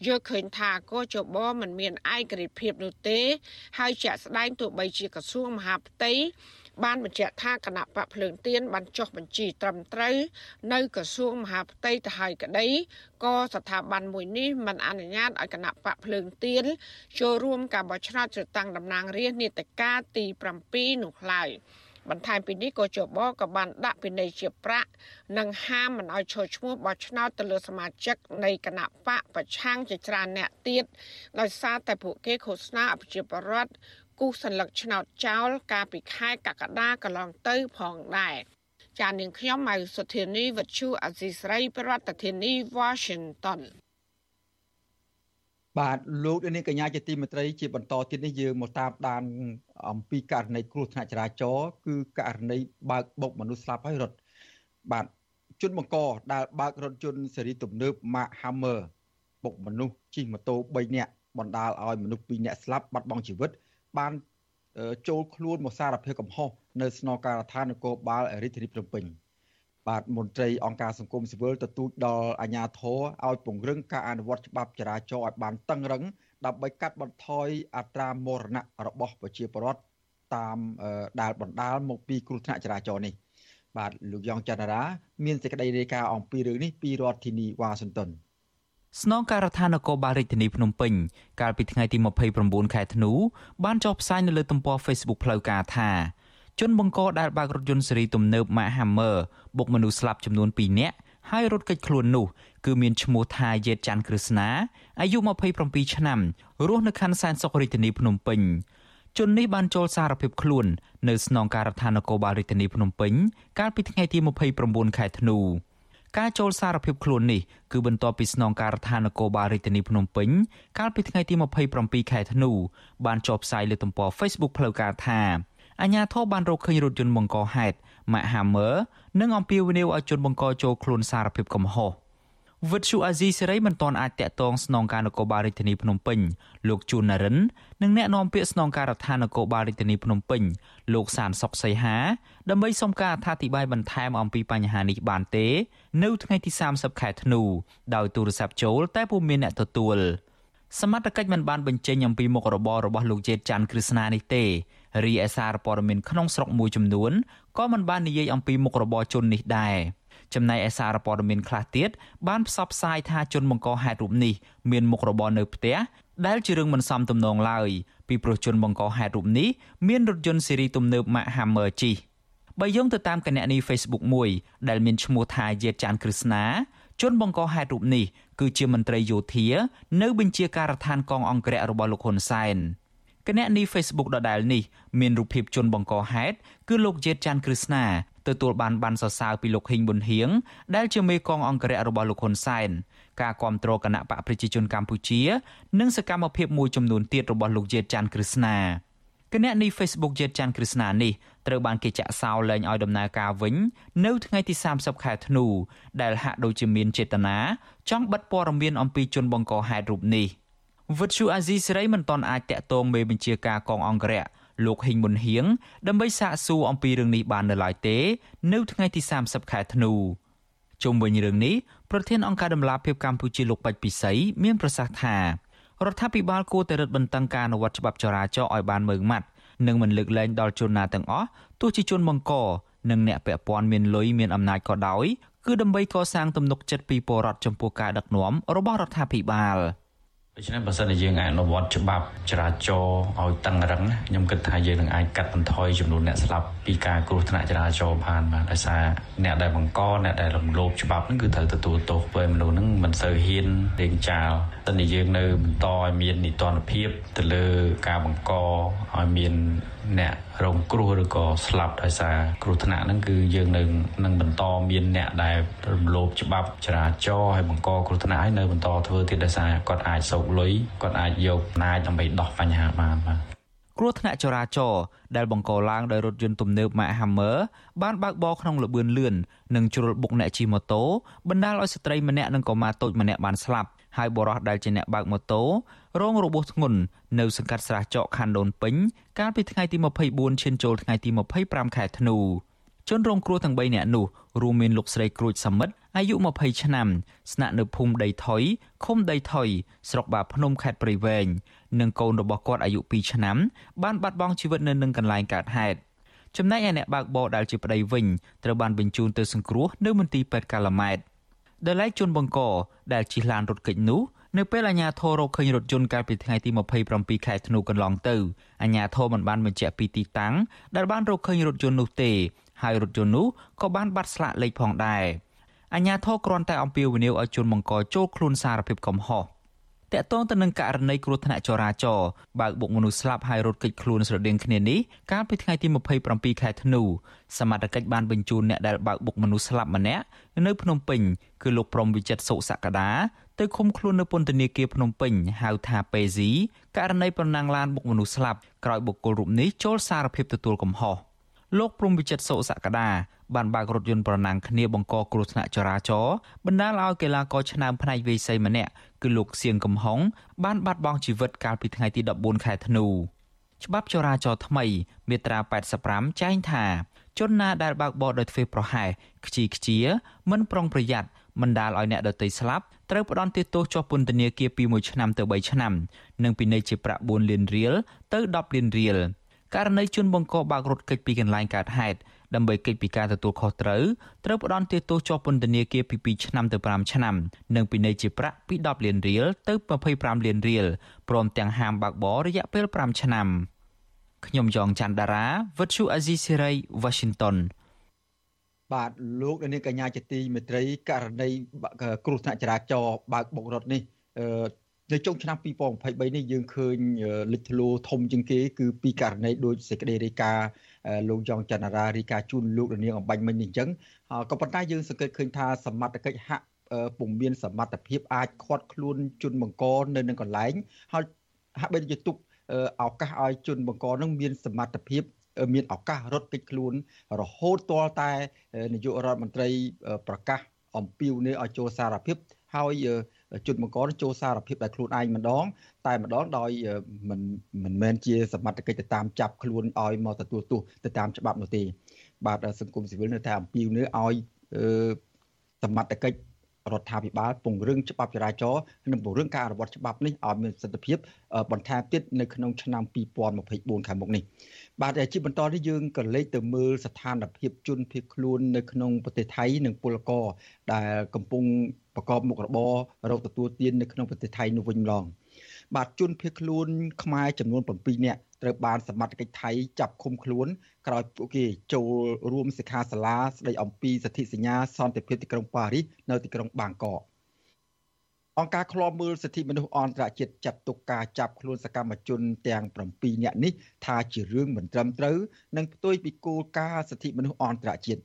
យល់ឃើញថាកោជបមិនមានឯករាជ្យភាពនោះទេ ហើយជាក់ស្ដែងទោះបីជាក្រសួងមហាផ្ទៃ បានបញ្ជាក់ថាគណៈបកភ្លើងទៀនបានចុះបញ្ជីត្រឹមត្រូវនៅក្រសួងមហាផ្ទៃទៅហើយក្តីក៏ស្ថាប័នមួយនេះមិនអនុញ្ញាតឲ្យគណៈបកភ្លើងទៀនចូលរួមការបោះឆ្នោតជ្រើសតាំងតំណាងរាស្ត្រនីតិកាលទី7នោះឡើយបន្ថែមពីនេះក៏ជបក៏បានដាក់ពិន័យជាប្រាក់និងហាមមិនឲ្យចូលឈ្មោះបោះឆ្នោតទៅលើសមាជិកនៃគណៈបកប្រឆាំងជាច្រើនអ្នកទៀតដោយសារតែពួកគេឃោសនាអភិជាបរដ្ឋ គូសសัญลักษณ์ឆ្នោតចោលកាលពីខែកក្កដាកន្លងទៅផងដែរចាននាងខ្ញុំម៉ៅសុធានីវិទ្យុអាស៊ីស្រីប្រធានាធិបតី Washington បាទលោកនាងកញ្ញាជាទីមេត្រីជាបន្តទៀតនេះយើងមកតាមដានអំពីករណីគ្រោះថ្នាក់ចរាចរណ៍គឺករណីបើកបុកមនុស្សស្លាប់ហើយរត់បាទជនបង្កដែលបើករថយន្តស៊េរីទំនើប Mark Hammer បុកមនុស្សជិះម៉ូតូ3នាក់បណ្ដាលឲ្យមនុស្ស2នាក់ស្លាប់បាត់បង់ជីវិត បានចូលខ្លួនមកសារភាពកំហុសនៅស្នងការដ្ឋាននគរបាលរាជធានីភ្នំពេញបាទមន្ត្រីអង្គការសង្គមស៊ីវិលទទូចដល់អាជ្ញាធរឲ្យពង្រឹងការអនុវត្តច្បាប់ចរាចរណ៍ឲ្យបានតឹងរឹងដើម្បីកាត់បន្ថយអត្រាមរណៈរបស់ប្រជាពលរដ្ឋតាមដែលបណ្ដាលមកពីគ្រោះថ្នាក់ចរាចរណ៍នេះបាទលោកយ៉ងច័ន្ទរា មានសេចក្តីរាយការណ៍អំពីរឿងនេះពីរដ្ឋធានីវ៉ាស៊ីនតោន ស្នងការដ្ឋាននគរបាលរាជធានីភ្នំពេញកាលពីថ្ងៃទី29ខែធ្នូបានចុះផ្សាយនៅលើទំព័រ Facebook ផ្លូវការថាជនបង្កដែលបើករថយន្តស៊េរីទំនើប Mack Hammer បុកមនុស្សស្លាប់ចំនួន2នាក់ហើយរត់គេចខ្លួននោះគឺមានឈ្មោះថាយេតច័ន្ទគ្រឹស្ណាអាយុ27ឆ្នាំរស់នៅខណ្ឌសែនសុខរាជធានីភ្នំពេញជននេះបានចូលសារភាពខ្លួននៅស្នងការដ្ឋាននគរបាលរាជធានីភ្នំពេញកាលពីថ្ងៃទី29ខែធ្នូ ការចូលសារភាពខ្លួននេះគឺបន្ទាប់ពីស្នងការដ្ឋាននគរបាលរាជធានីភ្នំពេញកាលពីថ្ងៃទី27ខែធ្នូបានចុះផ្សាយលើទំព័រ Facebook ផ្លូវការថាអាជ្ញាធរបានរកឃើញរថយន្តបង្កហេតុ Mack Hammer និងអំពាវនាវឲ្យជនបង្កចូលខ្លួនសារភាពកំហុស វិទ្យុអាស៊ីសេរីមិនទាន់អាចតាក់ទងស្នងការនគរបាលរាជធានីភ្នំពេញលោកជួននរិននិងអ្នកនាំពាក្យស្នងការដ្ឋាននគរបាលរាជធានីភ្នំពេញលោកសានសុកសីហាដើម្បីសុំការអធិប្បាយបន្ថែមអំពីបញ្ហានេះបានទេ នៅថ្ងៃទី30ខែធ្នូដោយទូរស័ព្ទចូលតែពុំមានអ្នកទទួលសមត្ថកិច្ចមិនបានបញ្ចេញអំពីមុខរបររបស់លោកជេតច័ន្ទគ្រឹស្ណានេះទេរីឯសារព័ត៌មានក្នុងស្រុកមួយចំនួនក៏មិនបាននិយាយអំពីមុខរបរជននេះដែរ ចំណែកឯសារព័ត៌មានខ្លះទៀតបានផ្សព្វផ្សាយថាជនបង្កហេតុរូបនេះមានមុខរបរនៅផ្ទះដែលជារឿងមិនសមទំនងឡើយពីព្រោះជនបង្កហេតុរូបនេះមានរថយន្តស៊េរីទំនើប Mack Hammer ជិះបើយោងទៅតាមគណនី Facebook មួយដែលមានឈ្មោះថាយេតចានគ្រឹស្ណាជនបង្កហេតុរូបនេះគឺជាមន្ត្រីយោធា នៅបញ្ជាការដ្ឋានកងអង្គរៈរបស់លោកហ៊ុនសែនគណនី Facebook ដដែលនេះមានរូបភាពជនបង្កហេតុគឺលោកយេតចាន់គ្រឹស្ណា ទទួលបានបានសរសើរពីលោកហ៊ីងប៊ុនហៀងដែលជាមេកងអង្គរៈរបស់លោកហ៊ុនសែនការគ្រប់គ្រងគណៈបកប្រជាជនកម្ពុជា និងសកម្មភាពមួយចំនួនទៀតរបស់លោកយេតចាន់គ្រឹស្ណាគណនី Facebook យេតចាន់គ្រឹស្ណានេះត្រូវបានគេចាក់សោលែងឲ្យដំណើរការវិញ នៅថ្ងៃទី30ខែធ្នូដែលហាក់ដូចជាមានចេតនាចង់បិទព័ត៌មានអំពីជនបង្កហេតុរូបនេះវិទ្យុអាស៊ីសេរីមិនទាន់អាចតាក់ទងមេបញ្ជាការកងអង្គរៈ លោកហ៊ីងមុនហៀងដើម្បីសាកសួរអំពីរឿងនេះបាននៅឡើយទេ នៅថ្ងៃទី30ខែធ្នូជុំវិញរឿងនេះប្រធានអង្គការដំឡាភិបកម្ពុជាលោកបាច់ពិសីមានប្រសាសន៍ថារដ្ឋាភិបាលគួរតែរឹតបន្តឹងការអនុវត្តច្បាប់ចរាចរណ៍ឲ្យបានម៉ឺងម៉ាត់និងមិនលើកលែងដល់ជនណាទាំងអស់ទោះជាជនបង្កនិងអ្នកពាក់ព័ន្ធមានលុយមានអំណាចក៏ដោយគឺដើម្បីកសាងទំនុកចិត្តពីពលរដ្ឋចំពោះការដឹកនាំរបស់រដ្ឋាភិបាល។ ដូច្នេះបើសិនជាយើងអនុវត្តច្បាប់ចរាចរណ៍ឲ្យតឹងរឹងខ្ញុំគិតថាយើងនឹងអាចកាត់បន្ថយចំនួនអ្នកស្លាប់ពីការគ្រោះថ្នាក់ចរាចរណ៍បានបាទដោយសារអ្នកដែលបង្កអ្នកដែលរំលោភច្បាប់ហ្នឹងគឺត្រូវទទួលទោសពេលមនុស្សហ្នឹងមិនសូវហ៊ានលេងចោលតែនេះយើងនៅបន្តឲ្យមាននីតិរដ្ឋភាពទៅលើការបង្កឲ្យមាន អ្នករងគ្រោះឬក៏ស្លាប់ដោយសារគ្រោះថ្នាក់ហ្នឹងគឺយើងនៅនឹងបន្តមានអ្នកដែលរំលោភច្បាប់ចរាចរណ៍ហើយបង្កគ្រោះថ្នាក់ឲ្យនៅបន្តធ្វើទៀតដោយសារគាត់អាចសោកលុយគាត់អាចយកអំណាចដើម្បីដោះបញ្ហាបានបាទគ្រោះថ្នាក់ចរាចរណ៍ដែលបង្កឡើងដោយរថយន្តទំនើប Mack Hammer បានបើកបរក្នុងល្បឿនលឿននិងជ្រុលបុកអ្នកជិះម៉ូតូបណ្ដាលឲ្យស្ត្រីម្នាក់និងកុមារតូចម្នាក់បានស្លាប់ហើយបុរសដែលជាអ្នកបើកម៉ូតូ រងរបួសធ្ងន់នៅសង្កាត់ស្រះចកខណ្ឌដូនពេញកាលពីថ្ងៃទី24ឈានចូលថ្ងៃទី25ខែធ្នូជនរងគ្រោះទាំង3នាក់នោះរួមមានលោកស្រីគ្រួចសមិទ្ធអាយុ20ឆ្នាំ ស្នាក់នៅភូមិដីថុយឃុំដីថុយស្រុកបាភ្នំខេត្តព្រៃវែងនិងកូនរបស់គាត់អាយុ2ឆ្នាំបានបាត់បង់ជីវិតនៅនឹងកន្លែងកើតហេតុចំណែកឯអ្នកបើកបរដែលជាប្តីវិញត្រូវបានបញ្ជូនទៅសង្គ្រោះនៅមន្ទីរពេទ្យកាឡាម៉ែតដែលឡែកជនបង្កដែលជិះឡានរត់គេចនោះ នៅពេលអាជ្ញាធររកឃើញរថយន្តកាលពីថ្ងៃទី27ខែធ្នូកន្លងទៅអាជ្ញាធរមិនបានបញ្ជាក់ពីទីតាំងដែលបានរកឃើញរថយន្តនោះទេហើយរថយន្តនោះក៏បានបាត់ស្លាកលេខផងដែរអាជ្ញាធរគ្រាន់តែអំពាវនាវឲ្យជនបង្កចូលខ្លួនសារភាពកំហុសតកតងទៅនឹងករណីគ្រោះថ្នាក់ចរាចរណ៍បើកបុកមនុស្សស្លាប់ហើយរត់គេចខ្លួនស្រដៀងគ្នានេះកាលពីថ្ងៃទី27ខែធ្នូសមត្ថកិច្ចបានបញ្ជូនអ្នកដែលបើកបុកមនុស្សស្លាប់ម្នាក់នៅភ្នំពេញគឺលោកព្រំវិចិត្រសុសក្តា ទៅឃុំខ្លួននៅពន្ធនាគារភ្នំពេញហៅថាពេស៊ីករណីប្រណាំងឡានបុកមនុស្សស្លាប់ក្រោយបុគ្គលរូបនេះចូលសារភាពទទួលកំហុសលោកព្រំវិចិត្រសុសក្តាបានបើករថយន្តប្រណាំងគ្នាបង្កគ្រោះថ្នាក់ចរាចរណ៍បណ្ដាលឲ្យកីឡាករឆ្នើមផ្នែកវាយសីម្នាក់គឺលោកសៀងកំហុងបានបាត់បង់ជីវិតកាលពីថ្ងៃទី14ខែធ្នូច្បាប់ចរាចរណ៍ថ្មី មាត្រា85ចែងថាជនណាដែលបើកបរដោយធ្វេសប្រហែសខ្ជីខ្ជា មិនប្រុងប្រយ័ត្ន បណ្ដាលឲ្យអ្នកដទៃស្លាប់ត្រូវផ្ដន្ទាទោសជាប់ពន្ធនាគារពី1ឆ្នាំទៅ3ឆ្នាំ និងពិន័យជាប្រាក់4លានរៀលទៅ10លានរៀលករណីជនបង្កបើករថគេចពីកន្លែងកើតហេតុដើម្បីគេចពីការទទួលខុសត្រូវត្រូវផ្ដន្ទាទោសជាប់ពន្ធនាគារពី2ឆ្នាំទៅ5ឆ្នាំ និងពិន័យជាប្រាក់ពី10លានរៀលទៅ25លានរៀលព្រមទាំងហាមបើកបររយៈពេល5ឆ្នាំខ្ញុំយ៉ងច័ន្ទដារាវិទ្យុអាស៊ីសេរី Washington បាទលោកនាងកញ្ញាជាទីមេត្រីករណីគ្រោះថ្នាក់ចរាចរណ៍បើកបុករថនេះនៅចុងឆ្នាំ2023នេះយើងឃើញលេចធ្លោធំជាងគេគឺពីករណីដោយសេចក្តីរាយការណ៍លោកយ៉ងច័ន្ទរារាយការណ៍ជូនលោកនាងអំបញ្ញមិញនេះអញ្ចឹងក៏ប៉ុន្តែយើងសង្កេតឃើញថាសមត្ថកិច្ចហាក់ពុំមានសមត្ថភាពអាចខាត់ខ្លួនជនបង្កនៅនឹងកន្លែងហើយហាក់បីជាទុកឱកាសឲ្យជនបង្កនឹងមានសមត្ថភាព មានឱកាសរត់គេចខ្លួនរហូតទាល់តែនាយករដ្ឋមន្ត្រីប្រកាសអំពាវនាវឲ្យចូលសារភាពហើយជនបង្កចូលសារភាពដោយខ្លួនឯងម្ដង តែម្ដងដោយមិនមិនមែនជាសមត្ថកិច្ចទៅតាមចាប់ខ្លួនឲ្យមកទទួលទោសទៅតាមច្បាប់នោះទេ បាទសង្គមស៊ីវិលនៅតែអំពាវនាវឲ្យសមត្ថកិច្ច រដ្ឋាភិបាលពង្រឹងច្បាប់ចរាចរណ៍និងពង្រឹងការអនុវត្តច្បាប់នេះឲ្យមានសិទ្ធិភាពបន្ថែមទៀតនៅក្នុងឆ្នាំ2024ខាងមុខនេះបាទជាបន្តនេះយើងក៏លេខទៅមើលស្ថានភាពជនភៀសខ្លួននៅក្នុងប្រទេសថៃនិងពលករដែលកំពុងប្រកបមុខរបររកទទួលទាននៅក្នុងប្រទេសថៃនោះវិញម្ដងបាទជនភៀសខ្លួនខ្មែរចំនួន7នាក់ ត្រូវបានសមត្ថកិច្ចថៃចាប់ឃុំខ្លួនក្រោយពួកគេចូលរួមសិក្ខាសាលាស្ដីអំពីសន្ធិសញ្ញាសន្តិភាពទីក្រុងប៉ារីសនៅទីក្រុងបាងកកអង្គការឃ្លាំមើលសិទ្ធិមនុស្សអន្តរជាតិចាត់ទុកការចាប់ខ្លួនសកម្មជនទាំង7នាក់នេះថាជារឿងមិនត្រឹមត្រូវនិងផ្ទុយពីគោលការណ៍សិទ្ធិមនុស្សអន្តរជាតិ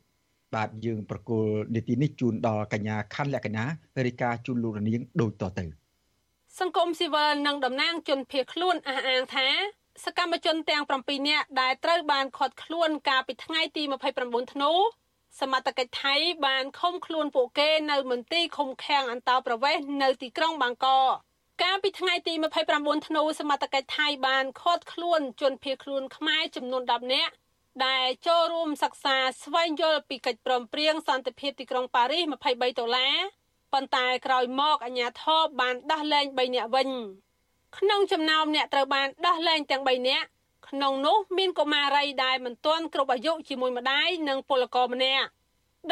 បាទយើងប្រកុលនីតិនេះជូនដល់កញ្ញាខាន់លក្ខណារាយការណ៍ជូនលោករនាងដូចតទៅ សង្គមស៊ីវិលនិងតំណាងជនភៀសខ្លួនអះអាងថា សកម្មជនទាំង7នាក់ដែលត្រូវបានឃាត់ខ្លួនកាលពីថ្ងៃទី29ធ្នូសមត្ថកិច្ចថៃបានឃុំខ្លួនពួកគេនៅមន្ទីរឃុំឃាំងអន្តោប្រវេសន៍នៅទីក្រុងបាងកកកាលពីថ្ងៃទី29ធ្នូសមត្ថកិច្ចថៃបានឃាត់ខ្លួនជនភៀសខ្លួនខ្មែរចំនួន10នាក់ដែលចូលរួមសិក្សាស្វែងយល់ពីកិច្ចព្រមព្រៀងសន្តិភាពទីក្រុងប៉ារីស23ដុល្លារប៉ុន្តែក្រោយមកអាជ្ញាធរបានដោះលែង3នាក់វិញ ក្នុងចំណោមអ្នកត្រូវបានដោះលែងទាំង3នាក់ក្នុងនោះមានកុមារីដែលមិនទាន់គ្រប់អាយុជាមួយម្ដាយនិងពលករម្នាក់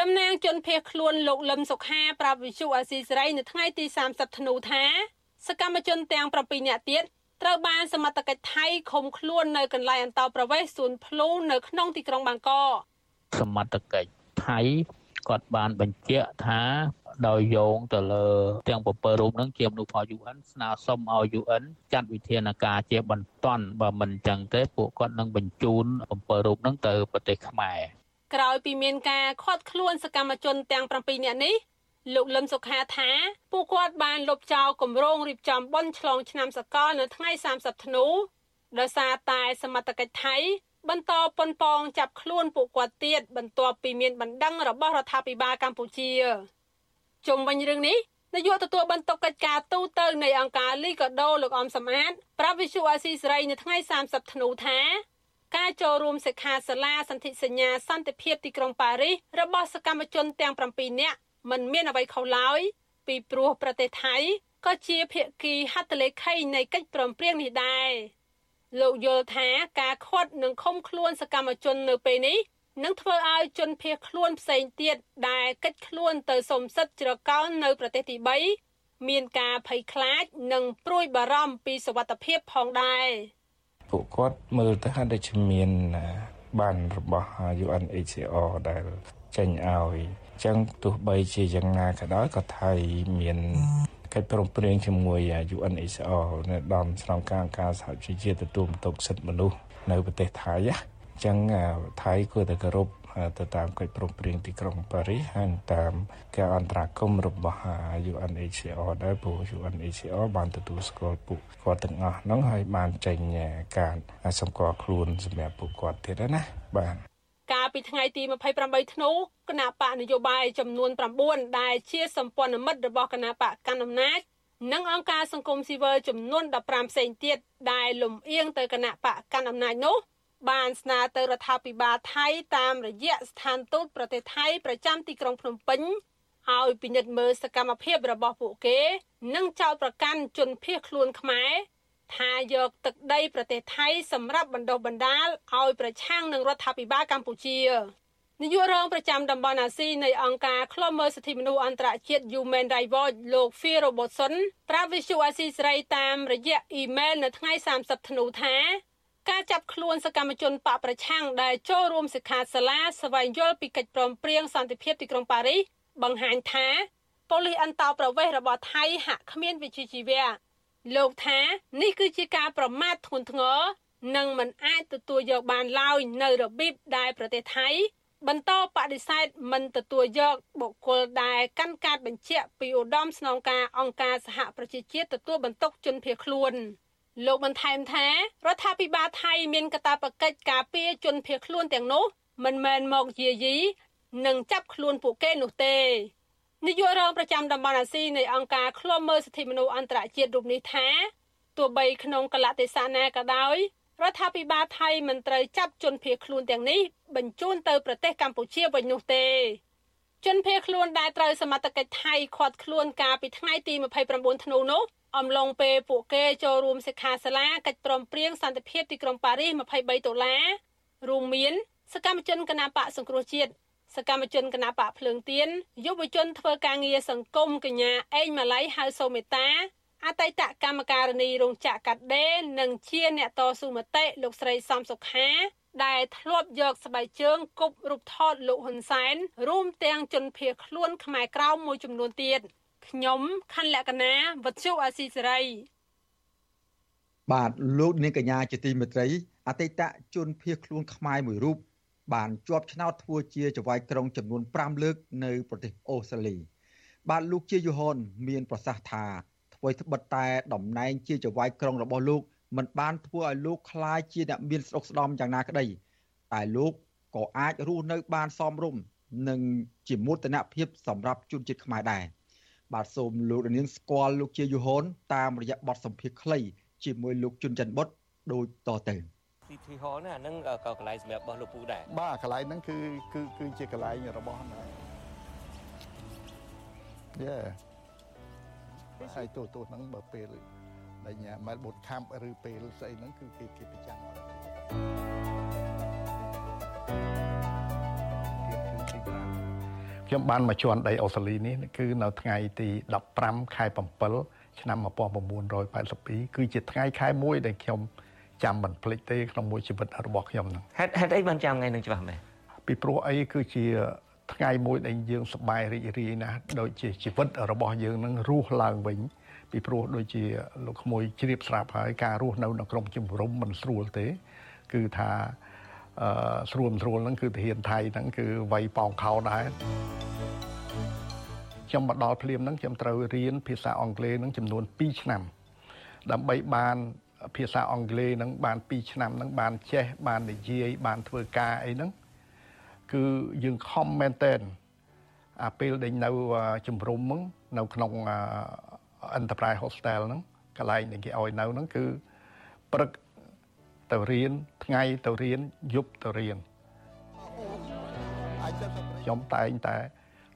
តំណាងជនភៀសខ្លួនលោកលឹមសុខាប្រាប់វិសុអាស៊ីសេរីនៅថ្ងៃទី30ធ្នូថាសកម្មជនទាំង7នាក់ទៀតត្រូវបានសមត្ថកិច្ចថៃឃុំខ្លួននៅកន្លែងអន្តោប្រវេសន៍សួនភ្លូនៅក្នុងទីក្រុងបាងកកសមត្ថកិច្ចថៃ គាត់បានបញ្ជាក់ថាដោយយោងទៅលើទាំង7រូបនឹងជាមនុស្សផល UN ស្នើសុំឲ្យ UN ចាត់វិធានការជាបន្ទាន់បើមិនអញ្ចឹងទេពួកគាត់នឹងបញ្ជូន7រូបនឹងទៅប្រទេសខ្មែរក្រោយពីមានការខាត់ខ្លួនសកម្មជនទាំង7នាក់នេះលោកលឹមសុខាថាពួកគាត់បានលុបចោលគម្រោងរៀបចំបន់ឆ្លងឆ្នាំសកលនៅថ្ងៃ30ធ្នូដោយសារតែសមត្ថកិច្ចថៃ បន្តប៉ុនប៉ងចាប់ខ្លួនពួកគាត់ទៀតបន្ទាប់ពីមានបណ្ដឹងរបស់រដ្ឋាភិបាលកម្ពុជាជុំវិញរឿងនេះនាយកទទួលបន្ទុកកិច្ចការទូតនៃអង្គការលីកាដូលោកអមសំអាតប្រាប់វិសុអាស៊ីសេរីនៅថ្ងៃ30ធ្នូថាការចូលរួមសិក្ខាសាលាសន្ធិសញ្ញាសន្តិភាពទីក្រុងប៉ារីសរបស់សកម្មជនទាំង7នាក់មិនមានអ្វីខុសឡើយពីព្រោះប្រទេសថៃក៏ជាភាគីហត្ថលេខីនៃកិច្ចព្រមព្រៀងនេះដែរ លោកយល់ថាការខាត់និងឃុំខ្លួនសកម្មជននៅពេលនេះនឹងធ្វើឲ្យជនភៀសខ្លួនផ្សេងទៀតដែលកិច្ចខ្លួនទៅសុំសិទ្ធិជ្រកោននៅប្រទេសទី3មានការភ័យខ្លាចនិងព្រួយបារម្ភពីសវត្ថិភាពផងដែរពួកគាត់មើលទៅហាក់ដូចជាមានបានរបស់ UNHCR ដែលចេញឲ្យចឹងទោះបីជាយ៉ាងណាក៏ដោយក៏ថៃមាន កិច្ចព្រមព្រៀងជាមួយ UNHCR នៅដំស្នងការការសហជីវជាតិទទួលបន្ទុកសិទ្ធិមនុស្សនៅប្រទេសថៃណាអញ្ចឹងថៃគួរតែគោរពទៅតាមកិច្ចព្រមព្រៀងទីក្រុងប៉ារីសហើយតាមការអន្តរាគមន៍របស់ UNHCR ដែរព្រោះ UNHCR បានទទួលស្គាល់ពួកគាត់ទាំងអស់ហ្នឹងហើយបានចេញការសម្គាល់ខ្លួនសម្រាប់ពួកគាត់ទៀតណាបាទ កាលពីថ្ងៃទី28ធ្នូគណៈបកនយោបាយចំនួន9ដែលជាសម្ព័ន្ធមិត្តរបស់គណៈបកកណ្ដាលអំណាចនិងអង្គការសង្គមស៊ីវិលចំនួន15ផ្សេងទៀតដែលលំអៀងទៅគណៈបកកាន់អំណាចនោះបានស្នើទៅរដ្ឋាភិបាលថៃតាមរយៈស្ថានទូតប្រទេសថៃប្រចាំទីក្រុងភ្នំពេញឲ្យពិនិត្យមើលសកម្មភាពរបស់ពួកគេ និងចោទប្រកាន់ជនភៀសខ្លួនខ្មែរ ថាយកទឹកដីប្រទេសថៃសម្រាប់បណ្ដុះបណ្ដាលឲ្យប្រឆាំងនឹងរដ្ឋាភិបាលកម្ពុជានាយករងប្រចាំតំបន់អាស៊ីនៃអង្គការឃ្លាំមើលសិទ្ធិមនុស្សអន្តរជាតិ Human Rights Watch លោក Phil Robertson ប្រាប់វិទ្យុអាស៊ីសេរីតាមរយៈអ៊ីមែលនៅថ្ងៃ30ធ្នូថាការចាប់ខ្លួនសកម្មជនបកប្រឆាំងដែលចូលរួមសិក្ខាសាលាស្វែងយល់ពីកិច្ចព្រមព្រៀងសន្តិភាពទីក្រុងប៉ារីសបង្ហាញថាប៉ូលីសអន្តោប្រវេសន៍របស់ថៃហាក់គ្មានវិជ្ជាជីវៈ លោកថានេះគឺជាការប្រមាថធ្ងន់ធ្ងរនិងមិនអាចទទួលយកបានឡើយនៅរបៀបដែលប្រទេសថៃ បន្តបដិសេធមិនទទួលយកបុគ្គលដែលកាន់កាតបញ្ជាក់ពីឧត្តមស្នងការអង្គការសហប្រជាជាតិទទួលបន្ទុកជនភៀសខ្លួនលោកបន្ថែមថារដ្ឋាភិបាលថៃមានកាតព្វកិច្ចការពារជនភៀសខ្លួនទាំងនោះមិនមែនមកយាយីនិងចាប់ខ្លួនពួកគេនោះទេ នាយករងប្រចាំតំបន់អាស៊ីនៃអង្គការឃ្លាំមើលសិទ្ធិមនុស្សអន្តរជាតិរូបនេះថាទោះបីក្នុងកលៈទេសៈណាក៏ដោយរដ្ឋាភិបាលថៃមិនត្រូវចាប់ជនភៀសខ្លួនទាំងនេះបញ្ជូនទៅប្រទេសកម្ពុជាវិញនោះទេ ជនភៀសខ្លួនដែលត្រូវសមត្ថកិច្ចថៃឃាត់ខ្លួនកាលពីថ្ងៃទី29ធ្នូនោះអំឡុងពេលពួកគេចូលរួមសិក្ខាសាលាកិច្ចព្រមព្រៀងសន្តិភាពទីក្រុងប៉ារីស23ដុល្លាររួមមានសកម្មជនគណបកសង្គ្រោះជាតិ សកម្មជនគណបកភ្លើងទៀនយុវជនធ្វើការងារសង្គមកញ្ញាអេងម៉ាឡៃហៅសូមេតាអតីតកម្មការនីរោងចក្រកាត់ដេរនិងជាអ្នកតស៊ូមតិលោកស្រីសំសុខាដែលធ្លាប់យកស្បែកជើងគប់រូបថតលោកហ៊ុនសែនរួមទាំងជនភៀសខ្លួនខ្មែរក្រៅមួយចំនួនទៀតខ្ញុំខណ្ឌលក្ខណាវັດជុអាស៊ីសេរីបាទលោកនាងកញ្ញាជាទីមេត្រីអតីតជនភៀសខ្លួនខ្មែរមួយរូប បានជាប់ឆ្នោតធ្វើជាចៅហ្វាយក្រុងចំនួន5លើកនៅប្រទេសអូស្ត្រាលីបាទលោកជាយូហនមានប្រសាសន៍ថាអ្វីត្បិតតែតំណែងជាចៅហ្វាយក្រុងរបស់លោកមិនបានធ្វើឲ្យលោកคล้ายជាអ្នកមានស្ដុកស្ដំយ៉ាងណាក្តីតែលោកក៏អាចរស់នៅបានសមរម្យនិងជាមោទនភាពសម្រាប់ជនជាតិខ្មែរដែរបាទសូមលោកនាងស្គាល់លោកជាយូហនតាមរយៈបទសម្ភាសន៍ខ្លីជាមួយលោកជុនច័ន្ទបុតដូចតទៅ City Hall ណាហ្នឹងក៏កន្លែងសម្រាប់របស់លោកពូដែរបាទកន្លែងហ្នឹងគឺគឺគឺជាកន្លែងរបស់ណាយេហើយទូទូហ្នឹងបើពេលដែលញ៉ាមែលបូតខាំឬពេលស្អីហ្នឹងគឺគេគេប្រចាំខ្ញុំបានមកជន់ដីអូស្ត្រាលីនេះគឺនៅថ្ងៃទី15ខែ7ឆ្នាំ1982គឺជាថ្ងៃខែមួយដែលខ្ញុំ ចាំមិនភ្លេចទេក្នុងមួយជីវិតរបស់ខ្ញុំហ្នឹងហេតុហេតុអីបានចាំថ្ងៃនឹងច្បាស់មែនពីព្រោះអីគឺជាថ្ងៃមួយដែលយើងសប្បាយរីករាយណាស់ដូចជាជីវិតរបស់យើងនឹងរស់ឡើងវិញពីព្រោះដូចជាលោកក្មួយជ្រាបស្រាប់ហើយការរស់នៅនៅក្នុងជំរំមិនស្រួលទេ គឺថាអឺស្រួលស្រួលហ្នឹងគឺទាហានថៃហ្នឹងគឺវាយប៉ោងខោដែរខ្ញុំមកដល់ភ្លាមហ្នឹងខ្ញុំត្រូវរៀនភាសាអង់គ្លេសហ្នឹងចំនួន2ឆ្នាំ ដើម្បីបាន ភាសាអង់គ្លេសហ្នឹងបាន2ឆ្នាំហ្នឹងបានចេះបាននិយាយបានធ្វើការអីហ្នឹងគឺយើងខំមែនតែនអាពេលដែលនៅជំរុំហ្នឹងនៅក្នុង Enterprise Hostel ហ្នឹងកន្លែងដែលគេឲ្យនៅហ្នឹងគឺព្រឹកទៅរៀនថ្ងៃទៅរៀនយប់ទៅរៀនខ្ញុំតែងតែ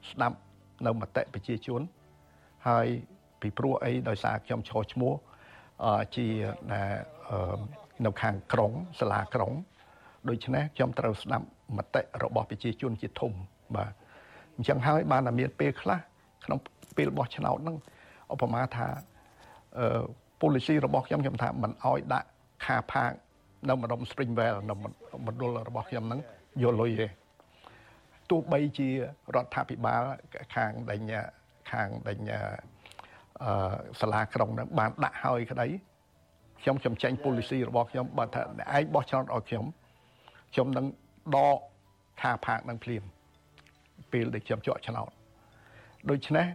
ស្ដាប់នៅមតិប្រជាជន ហើយពីព្រោះអីដោយសារខ្ញុំឈរឈ្មោះ ជានៅខាងក្រុងសាលាក្រុងដូច្នេះខ្ញុំត្រូវស្ដាប់មតិរបស់ប្រជាជនជាធំបាទអញ្ចឹងហើយបានតែមានពេលខ្លះក្នុងពេលបោះឆ្នោតហ្នឹងឧបមាថាអឺ policy របស់ខ្ញុំខ្ញុំថាមិនអោយដាក់ខាផាកនៅម្ដុំ Springwell នៅមណ្ឌលរបស់ខ្ញុំហ្នឹងយកលុយទេទោះបីជារដ្ឋាភិបាលខាងដេញខាងដេញអឺ សាលាក្រុងហ្នឹងបានដាក់ហើយក្តីខ្ញុំខ្ញុំចេញ policy របស់ខ្ញុំបើថាឯងបោះឆ្នោតឲ្យខ្ញុំខ្ញុំនឹងដកខាផាកនឹងភ្លាមពេលដែលខ្ញុំជាប់ឆ្នោតដូច្នេះ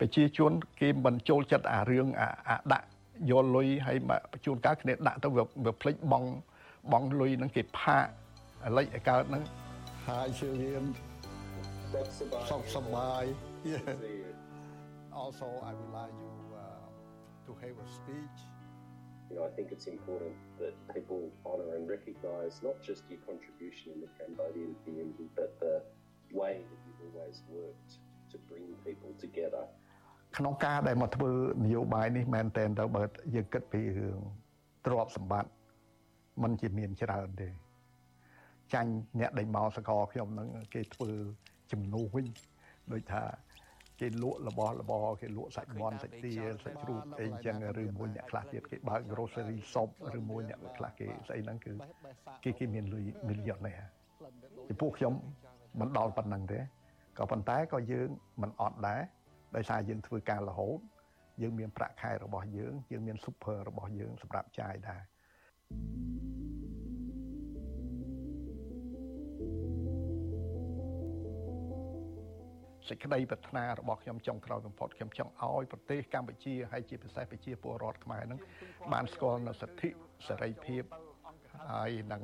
ប្រជាជន គេមិនចូលចិត្តអារឿងអាដាក់យកលុយឲ្យមកជួនកាលគ្នាដាក់ទៅវាភ្លេចបងបងលុយហ្នឹងគេផាកលិចឲ្យកើតហ្នឹងហើយជឿរៀនសុខសប្បាយ Also I would like you uh, to have a speech you know I think it's important that people honor and recognize not just your contribution in the Cambodian community but the way that you've always worked to bring people together ក្នុងការដែលមកធ្វើនយោបាយនេះមែនតែនទៅបើយើងគិតពីរឿងទ្រព្យសម្បត្តិมันជាមានច្រើនទេចាញ់អ្នកដែលមកសកលខ្ញុំហ្នឹងគេធ្វើជំនួសវិញដូចថា គេលក់របស់របរគេលក់សាច់មាន់សាច់ទាសាច់ជ្រូកអីចឹងឬមួយអ្នកខ្លះទៀតគេបើក grocery shop ឬមួយអ្នកខ្លះគេស្អីហ្នឹងគឺគេគេមានលុយ million នេះពីពួកខ្ញុំមិនដល់ប៉ុណ្ណឹងទេក៏ប៉ុន្តែក៏យើងមិនអត់ដែរដោយសារយើងធ្វើការរហូតយើងមានប្រាក់ខែរបស់យើងយើងមាន super របស់យើងសម្រាប់ចាយដែរ សេចក្តីប្រាថ្នារបស់ខ្ញុំចុងក្រោយបំផុតខ្ញុំចង់ឲ្យប្រទេសកម្ពុជាហើយជាពិសេសប្រជាពលរដ្ឋខ្មែរនឹងបានស្គាល់នូវសិទ្ធិសេរីភាពហើយនឹង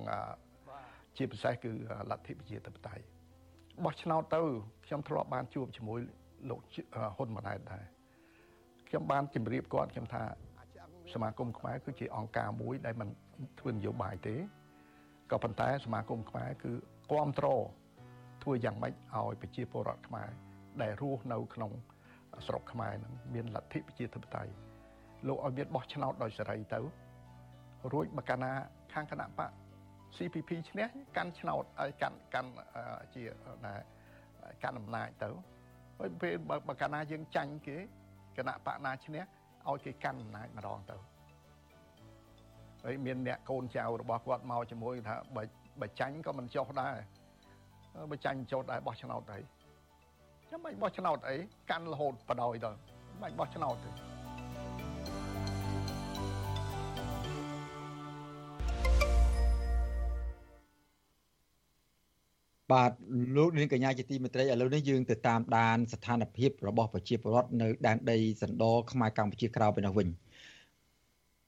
ជាពិសេសគឺលទ្ធិប្រជាធិបតេយ្យបោះឆ្នោតទៅខ្ញុំធ្លាប់បានជួបជាមួយលោកហ៊ុនម៉ាណែតដែរខ្ញុំបានជម្រាបគាត់ខ្ញុំថាសមាគមខ្មែរគឺជាអង្គការមួយដែលมันធ្វើនយោបាយទេក៏ប៉ុន្តែសមាគមខ្មែរគឺគ្រប់គ្រងធ្វើយ៉ាងម៉េចឲ្យប្រជាពលរដ្ឋខ្មែរ ដែលរស់នៅក្នុងស្រុកខ្មែរនឹងមានលទ្ធិប្រជាធិបតេយ្យលោកឲ្យមានបោះឆ្នោតដោយសេរីទៅរួចបើកាលណាខាងគណៈបក CPP ឈ្នះកាន់ឆ្នោតឲ្យកាន់កាន់ជាកាន់អំណាចទៅហើយពេលបើកាលណាយើងចាញ់គេគណៈបកណាឈ្នះឲ្យគេកាន់អំណាចម្ដងទៅហើយមានអ្នកកូនចៅរបស់គាត់មកជាមួយថាបើបើចាញ់ក៏មិនចុះដែរបើចាញ់ចុះដែរបោះឆ្នោតដែរ ខ្ញុំមិនបោះឆ្នោតអីកាន់រហូតបដ ாய் ដល់មិនបោះឆ្នោតទេបាទលោកនាងកញ្ញាជាទីមេត្រីឥឡូវនេះយើងទៅតាមដានស្ថានភាពរបស់ប្រជាពលរដ្ឋនៅដែនដីសណ្ដោខ្មែរកម្ពុជាក្រៅពីនោះវិញ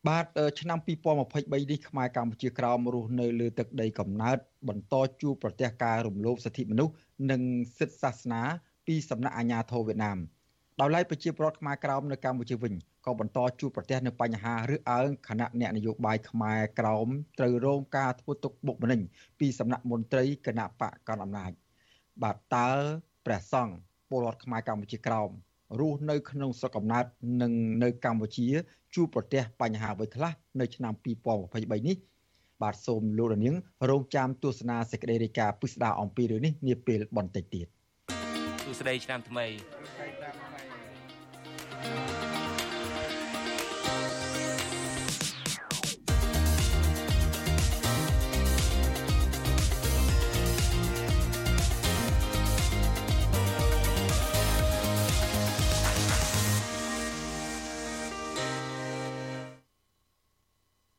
បាទឆ្នាំ2023នេះខ្មែរកម្ពុជាក្រោមរស់នៅលើទឹកដីកំណើតបន្តជួបប្រទះការរំលោភសិទ្ធិមនុស្សនិងសិទ្ធិសាសនា ពីសំណាក់អាជ្ញាធរវៀតណាមដោយឡែកប្រជាពលរដ្ឋខ្មែរក្រោមនៅកម្ពុជាវិញក៏បន្តជួបប្រទះនូវបញ្ហាឬអើងគណៈអ្នកនយោបាយខ្មែរក្រោមត្រូវរងការធ្វើទុកបុកម្នេញពីសំណាក់មន្ត្រីគណៈបកកណ្ដាលអំណាចបាទតើព្រះសង្ឃពលរដ្ឋខ្មែរកម្ពុជាក្រោមរស់នៅក្នុងស្រុកកំណើតនិងនៅកម្ពុជាជួបប្រទះបញ្ហាអ្វីខ្លះនៅឆ្នាំ2023នេះបាទសូមលោករនាងរងចាំទស្សនាសេចក្តីរាយការណ៍ពិស្ដារអំពីរឿងនេះនាពេលបន្តិចទៀត សួស្តីឆ្នាំថ្មី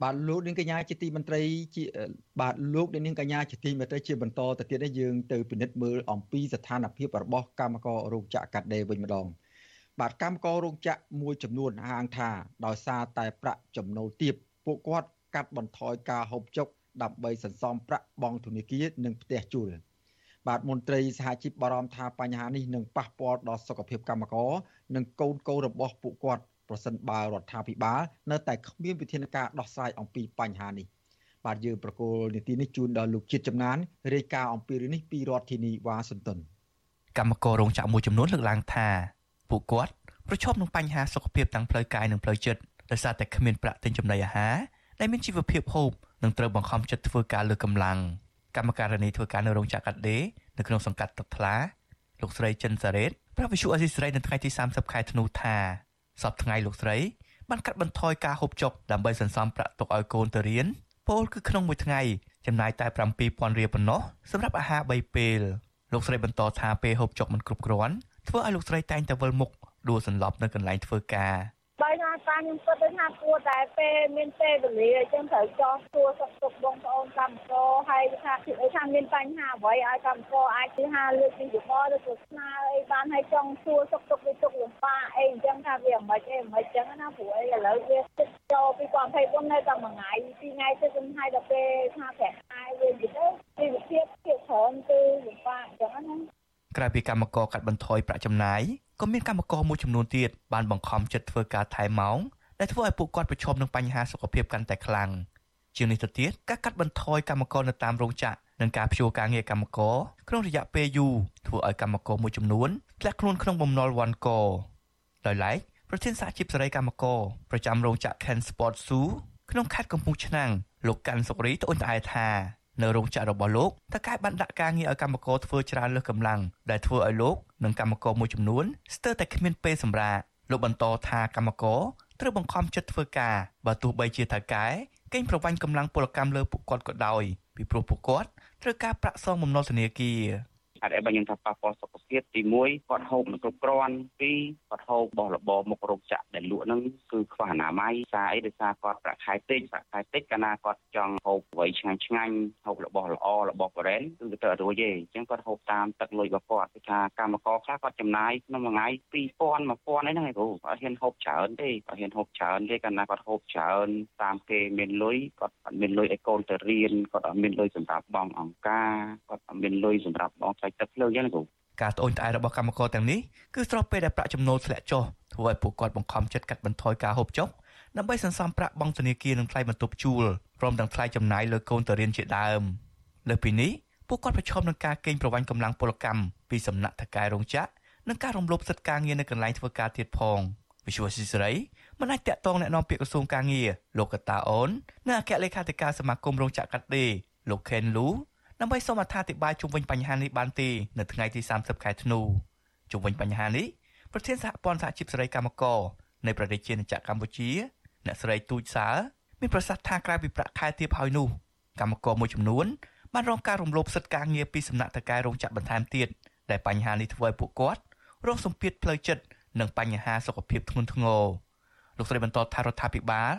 បាទលោកនាងកញ្ញាជាទីមន្ត្រីជាបាទលោកនាងកញ្ញាជាទីមន្ត្រីជាបន្តទៅទៀតនេះយើងទៅពិនិត្យមើលអំពីស្ថានភាពរបស់កម្មកររោងចក្រកាត់ដេរវិញម្ដងបាទកម្មកររោងចក្រមួយចំនួនហាងថាដោយសារតែប្រាក់ចំណូលទាបពួកគាត់កាត់បន្ថយការហូបចុកដើម្បីសន្សំប្រាក់បង់ធនាគារនិងផ្ទះជួលបាទមន្ត្រីសហជីពបារម្ភថាបញ្ហានេះនឹងប៉ះពាល់ដល់សុខភាពកម្មករនិងកូនកូនរបស់ពួកគាត់ ប្រសិនបើរដ្ឋាភិបាលនៅតែគ្មានវិធានការដោះស្រាយអំពីបញ្ហានេះបាទយើងប្រកូលនីតិនេះជូនដល់លោកជាតិចំណានរាយការណ៍អំពីរឿងនេះពីរដ្ឋធានីវ៉ាស៊ីនតោនកម្មកររោងចក្រមួយចំនួនលើកឡើងថាពួកគាត់ប្រឈមនឹងបញ្ហាសុខភាពទាំងផ្លូវកាយនិងផ្លូវចិត្តដោយសារតែគ្មានប្រាក់ទិញចំណីអាហារដែលមានជីវភាពហូបនិងត្រូវបង្ខំចិត្តធ្វើការលើកម្លាំងកម្មការនីធ្វើការនៅរោងចក្រកាត់ដេរនៅក្នុងសង្កាត់ទឹកថ្លាលោកស្រីចិនសារ៉េតប្រាប់វិសុអេស៊ីស្រីនៅថ្ងៃទី30ខែធ្នូថា សប្តាហ៍ថ្ងៃលោកស្រីបានកាត់បន្ថយការហូបចុកដើម្បីសន្សំប្រាក់ទុកឲ្យកូនទៅរៀនពលគឺក្នុងមួយថ្ងៃចំណាយតែ7000រៀលប៉ុណ្ណោះសម្រាប់អាហារ3ពេលលោកស្រីបន្តថាពេលហូបចុកមិនគ្រប់គ្រាន់ធ្វើឲ្យលោកស្រីតែងតែវិលមុខដួលសន្លប់នៅកន្លែងធ្វើការបើថា ការខ្ញុំគិតថាគួរតែពេលមានពេលវេលាអញ្ចឹងត្រូវចោះសួរសុខទុក្ខបងប្អូនកម្មករហើយថាថាមានបញ្ហាអ្វីឲ្យកម្មករអាចទៅហៅលើកពីយោបល់ឬក៏ស្នើអីបានឲ្យចង់សួរសុខទុក្ខវាទុកលំបាកអីអញ្ចឹងថាវាមិនអីមិនអញ្ចឹងណាព្រោះអីឥឡូវវាទឹកចូល2024នៅតែមួយថ្ងៃពីរថ្ងៃទៅខ្ញុំឲ្យដល់ពេលថាប្រាក់ខែវាទៅជីវភាពភាពច្រើនគឺលំបាកអញ្ចឹងណាក្រៅពីកម្មករកាត់បន្ថយប្រាក់ចំណាយ ក៏មានកម្មករមួយចំនួនទៀតបានបង្ខំចិត្តធ្វើការថែម៉ោងដែលធ្វើឲ្យពួកគាត់ប្រឈមនឹងបញ្ហាសុខភាពកាន់តែខ្លាំងជាងនេះទៅទៀតការកាត់បន្ថយកម្មករនៅតាមរោងចក្រនិងការព្យួរការងារកម្មករក្នុងរយៈពេលយូរធ្វើឲ្យកម្មករមួយចំនួនធ្លាក់ខ្លួនក្នុងបំណុលវ៉ាន់កដោយឡែកប្រធានសហជីពសេរីកម្មករប្រចាំរោងចក្រ Ken Sport Zoo ក្នុងខេត្តកំពង់ឆ្នាំងលោកកាន់សុករីត្អូញត្អែថា នៅរោងចក្ររបស់លោកតើកែបានដាក់ការងារឲ្យកម្មករធ្វើច្រើនលើសកម្លាំងដែលធ្វើឲ្យលោកនិងកម្មករមួយចំនួនស្ទើរតែគ្មានពេលសម្រាកលោកបន្តថាកម្មករត្រូវបង្ខំចិត្តធ្វើការបើទោះបីជាតើកែកេងប្រវ័ញ្ចកម្លាំងពលកម្មលើពួកគាត់ក៏ដោយពីព្រោះពួកគាត់ត្រូវការប្រាក់សងបំណុលធនាគារ ហេតុអីបើខ្ញុំថាប៉ះពាល់សុខភាពទី1គាត់ហូបមិនគ្រប់គ្រាន់ទី2គាត់ហូបបោះរបរមុខរោគចក្រដែលលក់ហ្នឹងគឺខ្វះអនាម័យសារអីដោយសារគាត់ប្រាក់ខែតិចប្រាក់ខែតិចកាលណាគាត់ចង់ហូបអ្វីឆ្ងាញ់ឆ្ងាញ់ហូបរបស់ល្អរបស់ប្រេនគឺទៅរួចទេអញ្ចឹងគាត់ហូបតាមទឹកលុយរបស់គាត់គឺថាកម្មករខ្លះគាត់ចំណាយក្នុងមួយថ្ងៃ2000 1000អីហ្នឹងឯងគ្រូគាត់ហ៊ានហូបច្រើនទេគាត់ហ៊ានហូបច្រើនទេកាលណាគាត់ហូបច្រើនតាមគេមានលុយគាត់អត់មានលុយឲ្យកូនទៅរៀនគាត់អត់មានលុយសម្រាប់បងអង្ការគាត់អត់មានលុយសម្រាប់បងចែកទឹកភ្លើងអញ្ចឹងគ្រូការត្អូញត្អែររបស់កម្មករទាំងនេះគឺស្របពេលដែលប្រាក់ចំណូលធ្លាក់ចុះធ្វើឲ្យពួកគាត់បង្ខំចិត្តកាត់បន្ថយការហូបចុកដើម្បីសន្សំប្រាក់បង់ធនាគារនិងថ្លៃបន្ទប់ជួលព្រមទាំងថ្លៃចំណាយលើកូនទៅរៀនជាដើមលើពីនេះពួកគាត់ប្រឈមនឹងការកេងប្រវ័ញ្ចកម្លាំងពលកម្មពីសំណាក់ថកែរោងចក្រនិងការរំលោភសិទ្ធិការងារនៅកន្លែងធ្វើការទៀតផងវិសុវស៊ីសេរីមិនអាចតាក់ទងแนะនាំពាក្យក្រសួងការងារលោកកតាអូននិងអគ្គលេខាធិការសមាគមរោងចក្រកាត់ដេរលោកខេនលូ ដើម្បីសូមអត្ថាធិប្បាយជុំវិញបញ្ហានេះបានទេនៅថ្ងៃទី30ខែធ្នូជុំវិញបញ្ហានេះប្រធានសហព័ន្ធសហជីពសេរីកម្មករនៃប្រទេសជាណាចក្រកម្ពុជា អ្នកស្រីទូចសើមានប្រសាសន៍ថាក្រៅពីប្រាក់ខែទាបហើយនោះកម្មករមួយចំនួនបានរងការរំលោភសិទ្ធិការងារពីសំណាក់តកែរោងចក្របន្ថែមទៀតដែលបញ្ហានេះធ្វើឲ្យពួកគាត់រងសម្ពាធផ្លូវចិត្តនិងបញ្ហាសុខភាពធ្ងន់ធ្ងរលោកស្រីបន្តថារដ្ឋាភិបាល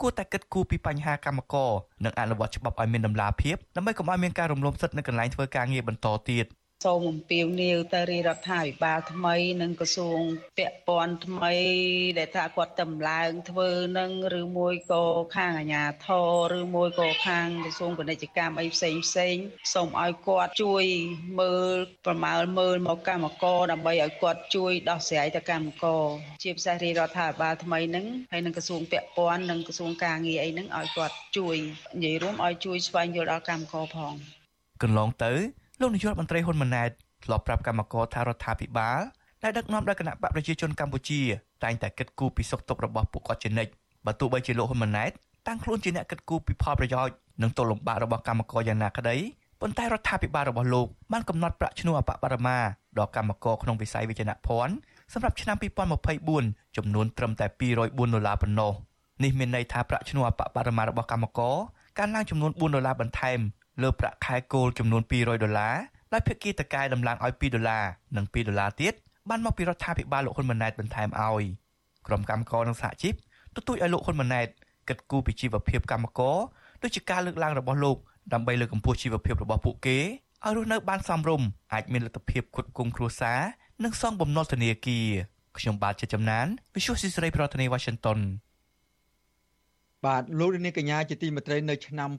គួរតែគិតគូរពីបញ្ហាកម្មករនិងអនុវត្តច្បាប់ឲ្យមានតម្លាភាពដើម្បីកុំឲ្យមានការរំលោភសិទ្ធិនៅកន្លែងធ្វើការងារបន្តទៀត។ សូមអំពាវនាវទៅរាជរដ្ឋាភិបាលថ្មី និងក្រសួងពាក់ព័ន្ធថ្មី ដែលថាគាត់តម្លើងធ្វើនឹងឬមួយក៏ខាងអាជ្ញាធរឬមួយក៏ខាងក្រសួងពាណិជ្ជកម្មអីផ្សេងផ្សេងសូមឲ្យគាត់ជួយមើលប្រមាលមើលមកកម្មករដើម្បីឲ្យគាត់ជួយដោះស្រាយទៅកម្មករជាពិសេសរាជរដ្ឋាភិបាលថ្មីនឹងហើយនឹងក្រសួងពាក់ព័ន្ធនិងក្រសួងការងារអីនឹងឲ្យគាត់ជួយនិយាយរួមឲ្យជួយស្វែងយល់ដល់កម្មករផងកន្លងទៅ លោកនាយករដ្ឋមន្ត្រីហ៊ុនម៉ាណែតធ្លាប់ប្រាប់កម្មករថារដ្ឋាភិបាលដែលដឹកនាំដោយគណៈបកប្រជាជនកម្ពុជាតែងតែគិតគូរពីសុខទុក្ខរបស់ពួកគាត់ជានិច្ចបើទោះបីជាលោកហ៊ុនម៉ាណែតតាំងខ្លួនជាអ្នកគិតគូរពីផលប្រយោជន៍និងទល់លំបាករបស់កម្មករយ៉ាងណាក្តីប៉ុន្តែរដ្ឋាភិបាលរបស់លោកបានកំណត់ប្រាក់ឈ្នួលអបបរមាដល់កម្មករក្នុងវិស័យវិជ្ជាភ័ណ្ឌសម្រាប់ឆ្នាំ2024ចំនួនត្រឹមតែ204ដុល្លារប៉ុណ្ណោះនេះមានន័យថាប្រាក់ឈ្នួលអបបរមារបស់កម្មករកើនឡើងចំនួន4ដុល្លារបន្ថែម លើប្រាក់ខែគោលចំនួន200ដុល្លារដោយភាគីតកែដំឡើងឲ្យ2ដុល្លារនិង2ដុល្លារទៀតបានមកពីរដ្ឋាភិបាលលោកហ៊ុនម៉ាណែតបន្ថែមឲ្យក្រុមកម្មករនិងសហជីពទទូចឲ្យលោកហ៊ុនម៉ាណែតគិតគូរពីជីវភាពកម្មករដូចជាការលើកឡើងរបស់លោកដើម្បីលើកកម្ពស់ជីវភាពរបស់ពួកគេឲ្យរស់នៅបានសមរម្យអាចមានលទ្ធភាពផ្គត់ផ្គង់គ្រួសារនិងសងបំណុលធនាគារខ្ញុំបាទជាចំណាន Visual Society ប្រធានាទី Washington បាទលោកនាងកញ្ញាជាទីមេត្រីនៅឆ្នាំ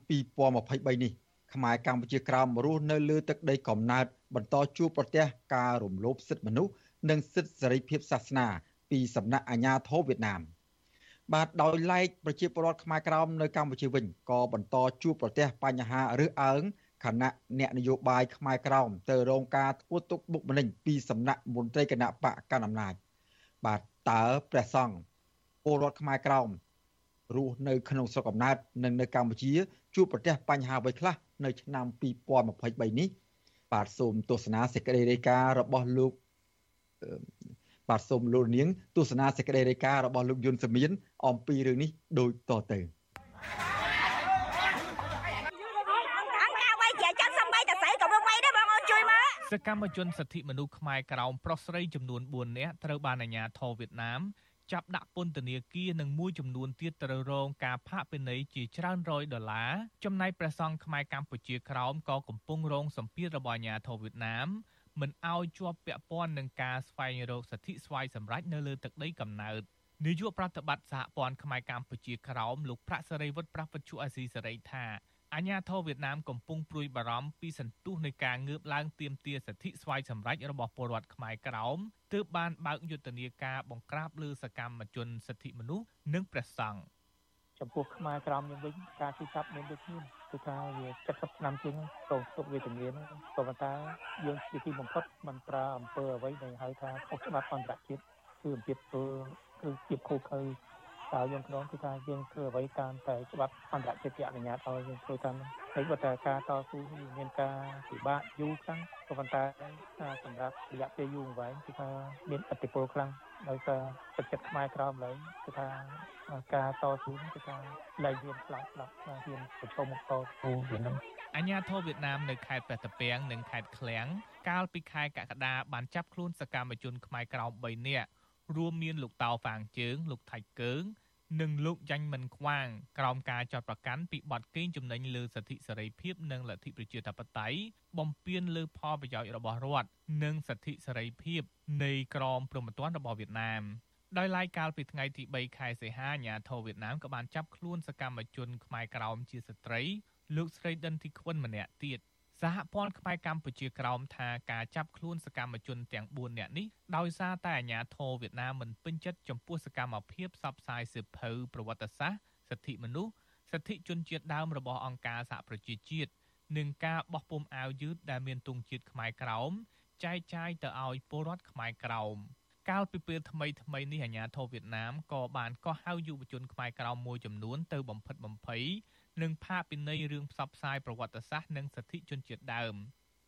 2023នេះ ខ្មែរកម្ពុជាក្រោមរស់នៅលើទឹកដីកំណើតបន្តជួបប្រទះការរំលោភសិទ្ធិមនុស្សនិងសិទ្ធិសេរីភាពសាសនា ពីសំណាក់អាជ្ញាធរវៀតណាមបាទដោយឡែកប្រជាពលរដ្ឋខ្មែរក្រោមនៅកម្ពុជាវិញក៏បន្តជួបប្រទះបញ្ហារើសអើងគណៈអ្នកនយោបាយខ្មែរក្រោមទៅរងការធ្វើទុកបុកម្នេញពីសំណាក់មន្ត្រីគណៈបកកណ្ដាលអំណាចបាទតើព្រះសង្ឃពលរដ្ឋខ្មែរក្រោមរស់នៅក្នុងស្រុកកំណើតនិងនៅកម្ពុជាជួបប្រទះបញ្ហាអ្វីខ្លះ នៅឆ្នាំ2023នេះបាទសូមទស្សនាសេចក្តីរាយការណ៍របស់លោកបាទសូមលោកនាង ទស្សនាសេចក្តីរាយការណ៍របស់លោកយុនសមៀនអំពីរឿងនេះដូចតទៅសកម្មជនសិទ្ធិមនុស្សខ្មែរក្រោមប្រុសស្រីចំនួន4នាក់ត្រូវបានអាជ្ញាធរវៀតណាម ចាប់ដាក់ពន្ធនាគារនិងមួយចំនួនទៀតត្រូវរងការផាកពិន័យជាច្រើនរយដុល្លារចំណែកព្រះសង្ឃខ្មែរកម្ពុជាក្រោមក៏កំពុងរងសម្ពាធរបស់អាជ្ញាធរវៀតណាមមិនអោយជាប់ពាក់ព័ន្ធនឹងការស្វែងរកសិទ្ធិស្វ័យសម្រេចនៅលើទឹកដីកំណើតនាយកប្រតិបត្តិសហព័ន្ធខ្មែរកម្ពុជាក្រោមលោកប្រាក់សេរីវុឌ្ឍប្រាស់វិទ្យុអាស៊ីសេរីថា អាញាធរវៀតណាមកំពុងព្រួយបារម្ភពីសន្ទុះនៃការងើបឡើងទាមទារសិទ្ធិស្វ័យសម្រេចរបស់ពលរដ្ឋខ្មែរក្រោមទើបបានបើកយុទ្ធនាការបង្ក្រាបលើសកម្មជនសិទ្ធិមនុស្សនិងព្រះសង្ឃចំពោះខ្មែរក្រមយើងវិញការទីចាប់មានដូចគ្នាគឺថាវា70ឆ្នាំជាងរងទុកវេទនាក៏ប៉ុន្តែយើងជាទីបំផុតមិនប្រើអំពើអ្វីដែលហៅថាខុសច្បាប់អន្តរជាតិគឺអំពើគឺជាខុសខើ តើយើងក្នុងគឺថាយើងធ្វើអ្វីតាមតែច្បាប់អន្តរជាតិអនុញ្ញាតឲ្យយើងធ្វើតាមហើយបើតែការតស៊ូមានការពិបាកយូរខ្លាំងក៏ប៉ុន្តែសម្រាប់រយៈពេលយូរអង្វែងគឺថាមានឥទ្ធិពលខ្លាំងដោយសារទឹកចិត្តខ្មែរក្រមឡើយគឺថាការតស៊ូគឺថាលែងហ៊ានខ្លាចខ្លាចហ៊ានប្រឈមមុខតស៊ូវានឹងអញ្ញាធិបវៀតណាមនៅខេត្តព្រះតាពាំងនិងខេត្តឃ្លៀងកាលពីខែកក្កដាបានចាប់ខ្លួនសកម្មជនខ្មែរក្រោម3នាក់ រួមមានលោកតៅហ្វាងជើង លោកថៃកើងនិងលោកយ៉ាញ់មិនខ្វាងក្រោមការចាត់ប្រកាន់ពីបទកេងចំណេញលើសិទ្ធិសេរីភាពនិងលទ្ធិប្រជាធិបតេយ្យបំពានលើផលប្រយោជន៍របស់រដ្ឋនិងសិទ្ធិសេរីភាពនៃក្រមព្រហ្មទណ្ឌរបស់វៀតណាមដោយឡែកកាលពីថ្ងៃទី3ខែសីហាអាញាធរវៀតណាមក៏បានចាប់ខ្លួនសកម្មជនខ្មែរក្រោមជាស្ត្រីលោកស្រីដិនធីខ្វិនម្នាក់ទៀត សហព័ន្ធខ្មែរកម្ពុជាក្រោមថាការចាប់ខ្លួនសកម្មជនទាំង4នាក់នេះដោយសារតែអាញាធរវៀតណាមមិនពេញចិត្តចំពោះសកម្មភាពផ្សព្វផ្សាយសិភៅប្រវត្តិសាស្ត្រសិទ្ធិមនុស្សសិទ្ធិជនជាតិដើមរបស់អង្គការសហប្រជាជាតិនិងការបោះពុម្ពអាវយឺតដែលមានទង់ជាតិខ្មែរក្រោមចែកចាយទៅឲ្យពលរដ្ឋខ្មែរក្រោមកាលពីពេលថ្មីថ្មីនេះអាញាធរវៀតណាមក៏បានកោះហៅយុវជនខ្មែរក្រោមមួយចំនួនទៅបំផិតបំភ័យ និងផាកពិន័យរឿងផ្សព្វផ្សាយប្រវត្តិសាស្ត្រនិងសិទ្ធិជនជាតិដើម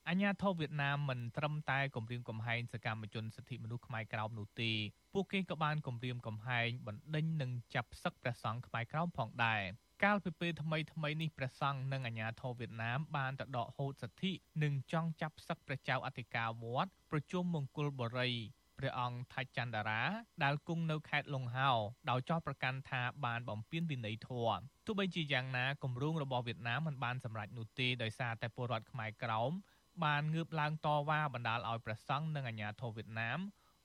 អញ្ញាធិបវៀតណាមមិនត្រឹមតែគម្រាមកំហែងសកម្មជនសិទ្ធិមនុស្សខ្មែរក្រោមនោះទេពួកគេក៏បានគម្រាមកំហែងបណ្ដេញនិងចាប់សឹកព្រះសង្ឃខ្មែរក្រោមផងដែរកាលពីពេលថ្មីថ្មីនេះព្រះសង្ឃនិងអាជ្ញាធរវៀតណាមបានទៅដកហូតសិទ្ធិនិងចង់ចាប់សឹកព្រះចៅអធិការវត្តប្រជុំមង្គលបុរី ព្រះអង្គថាច់ចន្ទរាដែលគង់នៅខេត្តលង្ហោដោយចោទប្រកាន់ថាបានបំពានវិន័យធម៌ទោះបីជាយ៉ាងណាគម្រោងរបស់វៀតណាមមិនបានសម្រេចនោះទេដោយសារតែពលរដ្ឋខ្មែរក្រោមបានងើបឡើងតវ៉ាបណ្ដាលឲ្យព្រះសង្ឃនិងអាជ្ញាធរវៀតណាម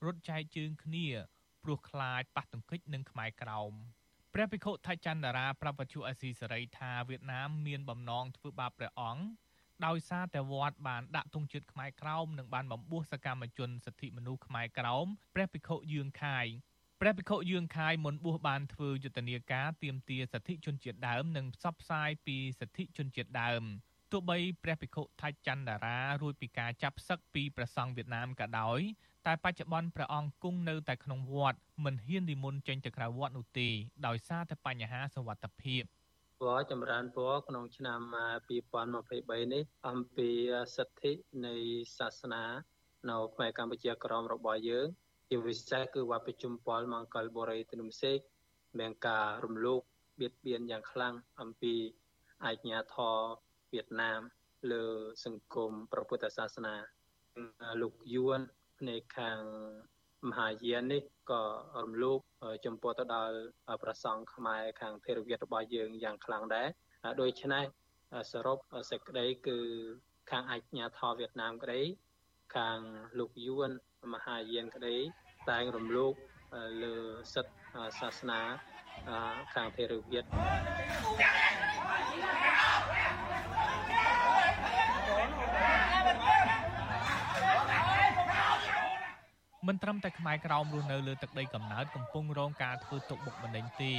រត់ចែកជើងគ្នាព្រោះខ្លាចប៉ះទង្គិចនឹងខ្មែរក្រោមព្រះភិក្ខុថៃចន្ទរាប្រាប់វត្ថុអសីសេរីថាវៀតណាមមានបំណងធ្វើបាបព្រះអង្គ ដោយសារតែវត្តបានដាក់ទង់ជាតិខ្មែរក្រោមនិងបានបំពោះសកម្មជនសិទ្ធិមនុស្សខ្មែរក្រោមព្រះភិក្ខុយឿងខាយព្រះភិក្ខុយឿងខាយមុនបួសបានធ្វើយុទ្ធនាការទាមទារសិទ្ធិជនជាតិដើមនិងផ្សព្វផ្សាយពីសិទ្ធិជនជាតិដើមទោះបីព្រះភិក្ខុថាច់ចន្ទរារួចពីការចាប់សឹកពីព្រះសង្ឃវៀតណាមក៏ដោយតែបច្ចុប្បន្នព្រះអង្គគង់នៅតែក្នុងវត្តមិនហ៊ាននិមន្តចេញទៅក្រៅវត្តនោះទេដោយសារតែបញ្ហាសុវត្ថិភាព ពណ៌ចម្រើនពណ៌ក្នុងឆ្នាំ2023នេះអំពីសិទ្ធិនៃសាសនានៅផ្នែកកម្ពុជាក្រមរបស់យើងជាពិសេសគឺវត្តប្រជុំពលមង្គលបុរីទនុសេកមានការរំលោភបៀតបៀនយ៉ាងខ្លាំងអំពីអាជ្ញាធរវៀតណាមលើសង្គមព្រះពុទ្ធសាសនាលោកយួនផ្នែកខាង មហាយាននេះក៏រំលោភចំពោះទៅដល់ប្រសង់ខ្មែរខាងធរវិទ្យរបស់យើងយ៉ាងខ្លាំងដែរដូច្នេះសរុបសេចក្តីគឺខាងអាជ្ញាធរវៀតណាមក្តីខាងលោកយួនមហាយានក្តីតែងរំលោភលើសិទ្ធិសាសនាខាងធរវិទ្មិនត្រឹមតែខ្មែរក្រោមរស់នៅលើទឹកដីកំណើតកំពុងរងការធ្វើទុកបុកម្នេញទេ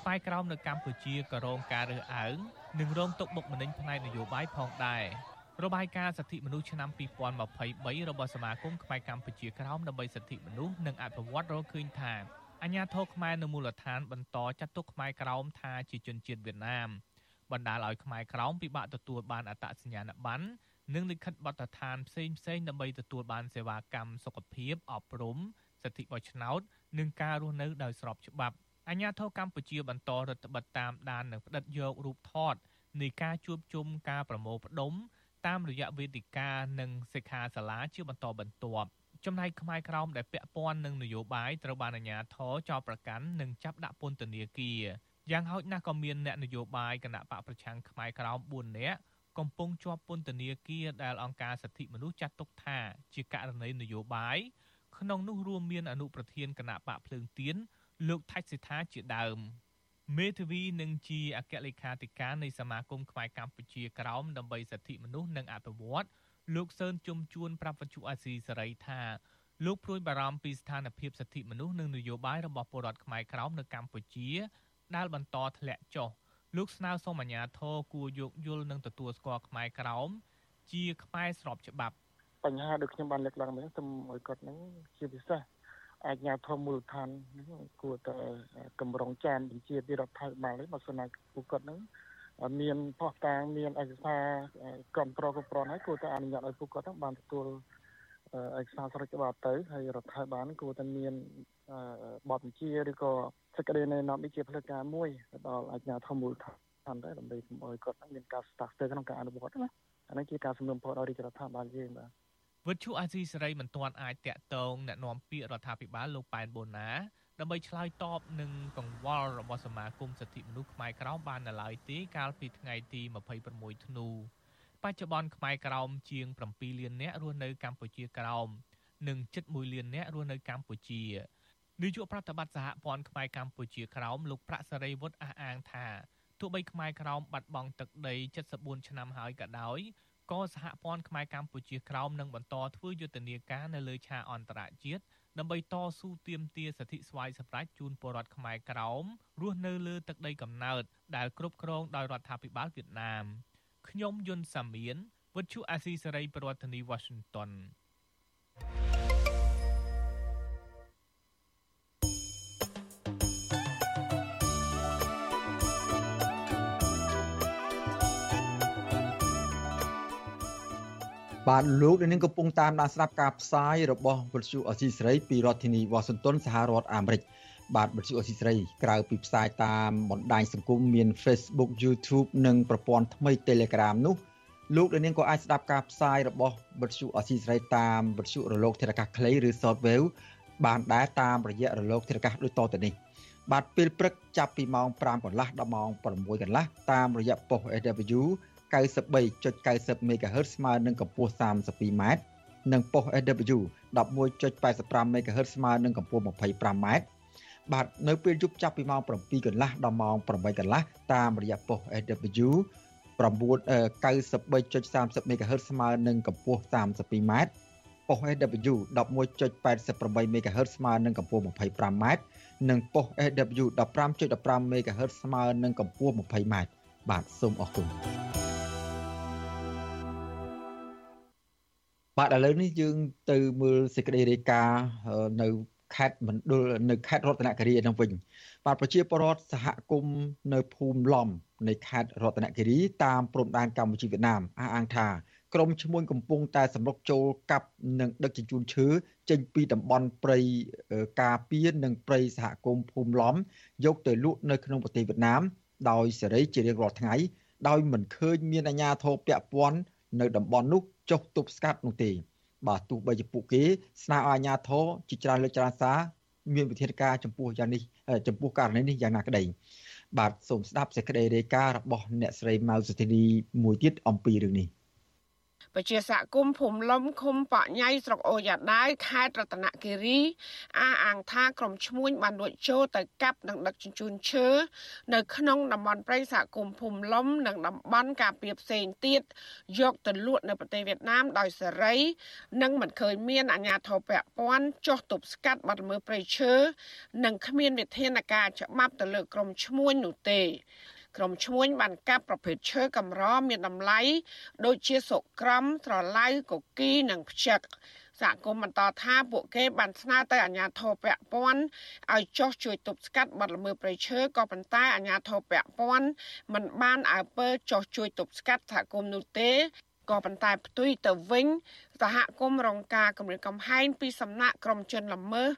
ខ្មែរក្រោមនៅកម្ពុជាក៏រងការរើសអើងនិងរងទុកបុកម្នេញផ្នែកនយោបាយផងដែររបាយការណ៍សិទ្ធិមនុស្សឆ្នាំ2023របស់សមាគមខ្មែរកម្ពុជាក្រោមដើម្បីសិទ្ធិមនុស្សនិងអភិវឌ្ឍរកឃើញថាអាញាធរខ្មែរនៅមូលដ្ឋានបន្តចាត់ទុកខ្មែរក្រោមថាជាជនជាតិវៀតណាមបណ្ដាលឲ្យខ្មែរក្រោមពិបាកទទួលបានអត្តសញ្ញាណប័ណ្ណ និងលិខិតបទដ្ឋានផ្សេងផ្សេងដើម្បីទទួលបានសេវាកម្មសុខភាពអប់រំសិទ្ធិបោះឆ្នោតនិងការរស់នៅដោយស្របច្បាប់អាញាធរកម្ពុជាបន្តរដ្ឋបတ်តាមដាននិងផ្តិតយករូបថតនៃការជួបជុំការប្រមូលផ្ដុំតាមរយៈវេទិកានិងសិក្ខាសាលាជាបន្តបន្ទាប់ចំណែកខ្មែរក្រោមដែលពាក់ព័ន្ធនឹងនយោបាយត្រូវបានអាជ្ញាធរចោទប្រកាន់និងចាប់ដាក់ពន្ធនាគារយ៉ាងហោចណាស់ក៏មានអ្នកនយោបាយគណៈបកប្រឆាំងខ្មែរក្រោម4នាក់ កំពុងជាប់ពន្ធនាគារដែលអង្គការសិទ្ធិមនុស្សចាត់ទុកថាជាករណីនយោបាយក្នុងនោះរួមមានអនុប្រធានគណៈបកភ្លើងទៀនលោកថៃសិដ្ឋាជាដើមមេធាវីនឹងជាអគ្គលេខាធិការនៃសមាគមខ្មែរកម្ពុជាក្រោមដើម្បីសិទ្ធិមនុស្សនិងអភិវឌ្ឍលោកសឿនជុំជួនប្រាប់វិទ្យុអាស៊ីសេរីថាលោកព្រួយបារម្ភពីស្ថានភាពសិទ្ធិមនុស្សនិងនយោបាយរបស់ពលរដ្ឋខ្មែរក្រោមនៅកម្ពុជាដែលបន្តធ្លាក់ចុះ លោកស្នើសុំអាជ្ញាធរគួរយោគយល់និងទទួលស្គាល់ខ្មែរក្រោមជាខ្មែរស្របច្បាប់បញ្ហាដូចខ្ញុំបានលើកឡើងមិញសូមឲ្យគាត់នឹងជាពិសេសអាជ្ញាធរមូលដ្ឋានគួរតែកម្រងចានបញ្ជាពីរដ្ឋាភិបាលនេះបើសិនណាពួកគាត់នឹងមានផុសតាងមានឯកសារគ្រប់គ្រងគ្រប់គ្រងហើយគួរតែអនុញ្ញាតឲ្យពួកគាត់បានទទួលឯកសារស្របច្បាប់ទៅហើយរដ្ឋាភិបាលគួរតែមាន បទបញ្ជាឬក៏សេចក្តីណែនាំនេះជាផ្លូវការមួយដល់អាជ្ញាធរមូលដ្ឋានដែរដើម្បីកុំឲ្យគាត់មានការស្តាក់ស្ទើរក្នុងការអនុវត្តណាអានេះជាការសំណុំពរដល់រាជរដ្ឋាភិបាលយើងបាទវិទ្យុអាស៊ីសេរីមិនទាន់អាចតាក់ទងណែនាំពាក្យរដ្ឋាភិបាលលោកប៉ែនបូណាដើម្បីឆ្លើយតបនឹងកង្វល់របស់សមាគមសិទ្ធិមនុស្សខ្មែរក្រោមបាននៅឡើយទេកាលពីថ្ងៃទី26ធ្នូបច្ចុប្បន្នខ្មែរក្រោមជាង7លាននាក់រស់នៅកម្ពុជាក្រោមនិង71លាននាក់រស់នៅកម្ពុជា នាយកប្រតិបត្តិសហព័ន្ធខ្មែរកម្ពុជាក្រោមលោកប្រាក់សេរីវុឌ្ឍអះអាងថាទោះបីខ្មែរក្រោមបាត់បង់ទឹកដី74ឆ្នាំហើយក៏ដោយក៏សហព័ន្ធខ្មែរកម្ពុជាក្រោមនឹងបន្តធ្វើយុទ្ធនាការនៅលើឆាកអន្តរជាតិដើម្បីតស៊ូទាមទារសិទ្ធិស្វ័យសម្រេចជូនពលរដ្ឋខ្មែរក្រោមរស់នៅលើទឹកដីកំណើតដែលគ្រប់គ្រងដោយរដ្ឋាភិបាលវៀតណាមខ្ញុំយុនសាមៀនវិទ្យុអាស៊ីសេរីប្រធានាធិបតី Washington បាទលោកនាងកំពុងតាមដានស្ដាប់ការផ្សាយរបស់វិទ្យុអសីសេរីពីរដ្ឋធានីវ៉ាស៊ីនតោនសហរដ្ឋអាមេរិកបាទវិទ្យុអសីសេរីក្រៅពីផ្សាយតាមបណ្ដាញសង្គមមាន Facebook YouTube និងប្រព័ន្ធថ្មី Telegram នោះលោកនាងក៏អាចស្ដាប់ការផ្សាយរបស់វិទ្យុអសីសេរីតាមវិទ្យុរលកធាតុអាកាសខ្លីឬ Shortwave បានដែរតាមរយៈរលកធាតុអាកាសដូចតទៅនេះបាទពេលព្រឹកចាប់ពីម៉ោង5កន្លះដល់ម៉ោង6កន្លះតាមរយៈប៉ុស SW 93.90 MHz ស្មើនឹងកម្ពស់ 32m និងប៉ុស SW 11.85 MHz ស្មើនឹងកម្ពស់ 25m បាទនៅពេលយប់ចាប់ពីម៉ោង7កន្លះដល់ម៉ោង8កន្លះតាមរយៈប៉ុស SW 93.30 MHz ស្មើនឹងកម្ពស់ 32m ប៉ុស SW 11.88 MHz ស្មើនឹងកម្ពស់ 25m និងប៉ុស SW 15.15 MHz ស្មើនឹងកម្ពស់ 20m បាទសូមអរគុណ បាទឥឡូវនេះយើងទៅមើលសេចក្តីរាយការណ៍នៅខេត្តមណ្ឌលនៅខេត្តរតនគិរីនឹងវិញបាទប្រជាពលរដ្ឋសហគមន៍នៅភូមិឡំនៃខេត្តរតនគិរីតាមព្រំដែនកម្ពុជាវៀតណាមអះអាងថាក្រមឈ្មួញកំពុងតែសម្រុកចូលកាប់និងដឹកជញ្ជូនឈើចេញពីតំបន់ព្រៃការពារនិងព្រៃសហគមន៍ភូមិឡំយកទៅលក់នៅក្នុងប្រទេសវៀតណាមដោយសេរីជារៀងរាល់ថ្ងៃដោយមិនឃើញមានអាជ្ញាធរពាក់ព័ន្ធនៅតំបន់នោះ ចុះទប់ស្កាត់នោះទេ បាទទោះបីជាពួកគេស្នើឲ្យអាជ្ញាធរជាច្រើនលើកច្រើនសារមានវិធានការចំពោះយ៉ាងនេះចំពោះករណីនេះយ៉ាងណាក្តីបាទសូមស្ដាប់សេចក្តីរាយការណ៍របស់អ្នកស្រីម៉ៅសុធីនីមួយទៀតអំពីរឿងនេះ ពជាសហគមន៍ភូមិលំឃុំបញ៉ៃស្រុកអូយ៉ាដាវខេត្តរតនគិរីអះអាងថាក្រុមឈ្មួញបានលួចចូលទៅកាប់និងដឹកជញ្ជូនឈើនៅក្នុងតំបន់ព្រៃសហគមន៍ភូមិលំនិងតំបន់ការពារផ្សេងទៀតយកទៅលក់នៅប្រទេសវៀតណាមដោយសេរី និងមិនឃើញមានអាជ្ញាធរពាក់ព័ន្ធចុះទប់ស្កាត់បាត់ល្មើសព្រៃឈើនិងគ្មានវិធានការច្បាប់ទៅលើក្រុមឈ្មួញនោះទេ ក្រុមឈ្មួញបានកាប់ប្រភេទឈើកម្រមានតម្លៃដូចជាសុក្រំត្រឡៅកគីនិងផ្ចឹកសហគមន៍បន្តថាពួកគេបានស្នើទៅអាជ្ញាធរពាក់ព័ន្ធឲ្យចុះជួយទប់ស្កាត់បទល្មើសព្រៃឈើក៏ប៉ុន្តែអាជ្ញាធរពាក់ព័ន្ធមិនបានអើពើចុះជួយទប់ស្កាត់សហគមន៍នោះទេក៏ប៉ុន្តែផ្ទុយទៅវិញសហគមន៍រងការគម្រាមកំហែងពីសំណាក់ក្រុមជនល្មើស